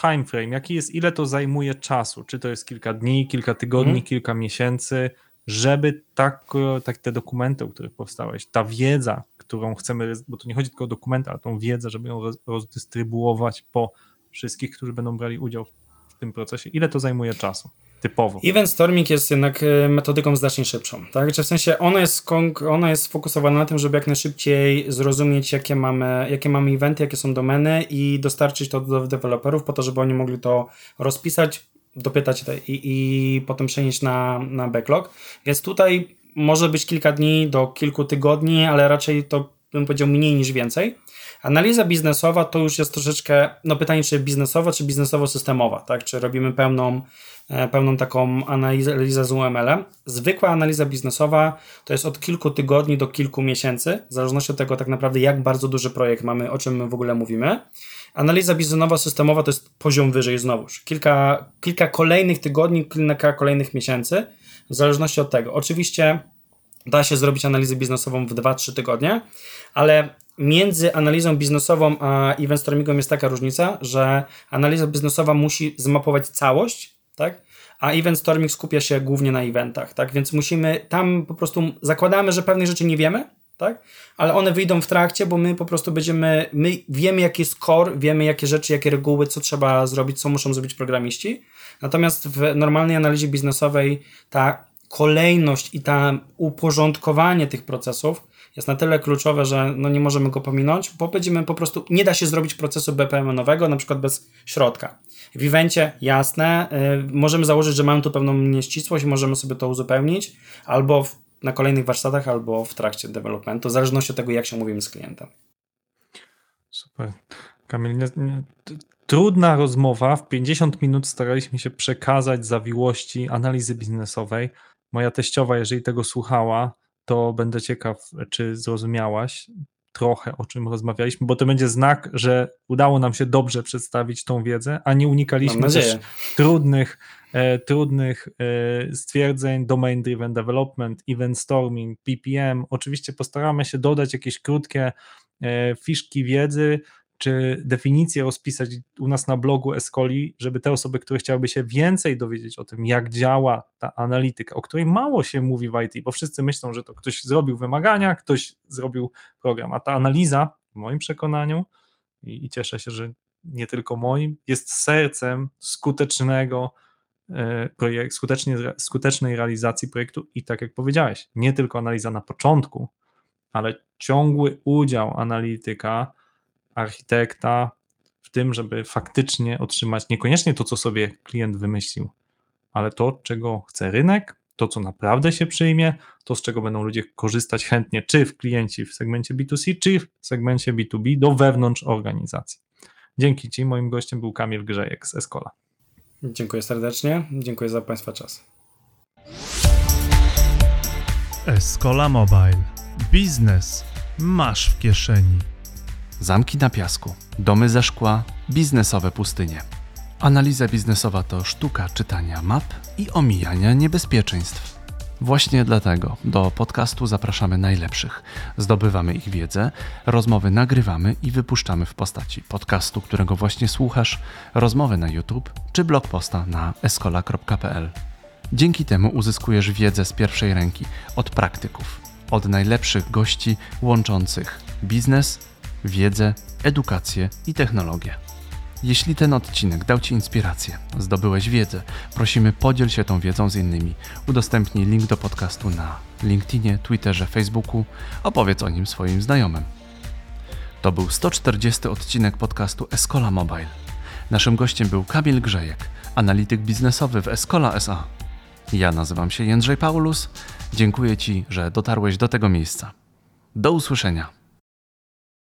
time frame, jaki jest, ile to zajmuje czasu? Czy to jest kilka dni, kilka tygodni, Mhm. kilka miesięcy, żeby tak, tak te dokumenty, o których powstałeś, ta wiedza, którą chcemy, bo to nie chodzi tylko o dokumenty, ale tą wiedzę, żeby ją roz, rozdystrybuować po wszystkich, którzy będą brali udział w tym procesie, ile to zajmuje czasu? Typowo. Event storming jest jednak e, metodyką znacznie szybszą, tak? W sensie ona jest, ona jest sfokusowana na tym, żeby jak najszybciej zrozumieć, jakie mamy, jakie mamy eventy, jakie są domeny i dostarczyć to do deweloperów po to, żeby oni mogli to rozpisać, dopytać i, i potem przenieść na, na backlog. Więc tutaj może być kilka dni do kilku tygodni, ale raczej to bym powiedział mniej niż więcej. Analiza biznesowa to już jest troszeczkę, no pytanie, czy biznesowa, czy biznesowo-systemowa, tak? Czy robimy pełną, e, pełną taką analizę, z UML-em. Zwykła analiza biznesowa to jest od kilku tygodni do kilku miesięcy, w zależności od tego tak naprawdę, jak bardzo duży projekt mamy, o czym my w ogóle mówimy. Analiza biznesowa, systemowa to jest poziom wyżej znowuż. Kilka, kilka kolejnych tygodni, kilka kolejnych miesięcy, w zależności od tego. Oczywiście da się zrobić analizę biznesową w 2-3 tygodnie, ale między analizą biznesową a event stormingiem jest taka różnica, że analiza biznesowa musi zmapować całość, tak? A event storming skupia się głównie na eventach, tak? Więc musimy tam po prostu zakładamy, że pewnych rzeczy nie wiemy, tak? Ale one wyjdą w trakcie, bo my po prostu będziemy, my wiemy jaki jest core, wiemy jakie rzeczy, jakie reguły, co trzeba zrobić, co muszą zrobić programiści. Natomiast w normalnej analizie biznesowej ta kolejność i ta uporządkowanie tych procesów jest na tyle kluczowe, że no nie możemy go pominąć, bo będziemy po prostu, nie da się zrobić procesu BPM-owego, na przykład bez środka. W evencie jasne, y, możemy założyć, że mamy tu pewną nieścisłość i możemy sobie to uzupełnić, albo w, na kolejnych warsztatach, albo w trakcie developmentu, w zależności od tego, jak się mówimy z klientem. Super. Kamil, nie, nie, trudna rozmowa. W 50 minut staraliśmy się przekazać zawiłości analizy biznesowej. Moja teściowa, jeżeli tego słuchała, to będę ciekaw, czy zrozumiałaś trochę, o czym rozmawialiśmy, bo to będzie znak, że udało nam się dobrze przedstawić tą wiedzę, a nie unikaliśmy też trudnych, e, trudnych e, stwierdzeń, domain driven development, event storming, PPM. Oczywiście postaramy się dodać jakieś krótkie e, fiszki wiedzy, czy definicję rozpisać u nas na blogu Escoli, żeby te osoby, które chciałyby się więcej dowiedzieć o tym, jak działa ta analityka, o której mało się mówi w IT, bo wszyscy myślą, że to ktoś zrobił wymagania, ktoś zrobił program, a ta analiza, w moim przekonaniu, i, i cieszę się, że nie tylko moim, jest sercem skutecznego e, projekt, skutecznie, skutecznej realizacji projektu. I tak jak powiedziałeś, nie tylko analiza na początku, ale ciągły udział analityka, architekta w tym, żeby faktycznie otrzymać niekoniecznie to, co sobie klient wymyślił, ale to, czego chce rynek, to, co naprawdę się przyjmie, to, z czego będą ludzie korzystać chętnie, czy w klienci w segmencie B2C, czy w segmencie B2B do wewnątrz organizacji. Dzięki Ci. Moim gościem był Kamil Grzejek z Escola. Dziękuję serdecznie, dziękuję za Państwa czas. Escola Mobile. Biznes masz w kieszeni. Zamki na piasku, domy ze szkła, biznesowe pustynie. Analiza biznesowa to sztuka czytania map i omijania niebezpieczeństw. Właśnie dlatego do podcastu zapraszamy najlepszych. Zdobywamy ich wiedzę, rozmowy nagrywamy i wypuszczamy w postaci podcastu, którego właśnie słuchasz, rozmowy na YouTube czy blog posta na escola.pl. Dzięki temu uzyskujesz wiedzę z pierwszej ręki od praktyków, od najlepszych gości łączących biznes, wiedzę, edukację i technologię. Jeśli ten odcinek dał Ci inspirację, zdobyłeś wiedzę, prosimy podziel się tą wiedzą z innymi. Udostępnij link do podcastu na LinkedInie, Twitterze, Facebooku, opowiedz o nim swoim znajomym. To był 140 odcinek podcastu Escola Mobile. Naszym gościem był Kamil Grzejek, analityk biznesowy w Escola SA. Ja nazywam się Jędrzej Paulus. Dziękuję Ci, że dotarłeś do tego miejsca. Do usłyszenia.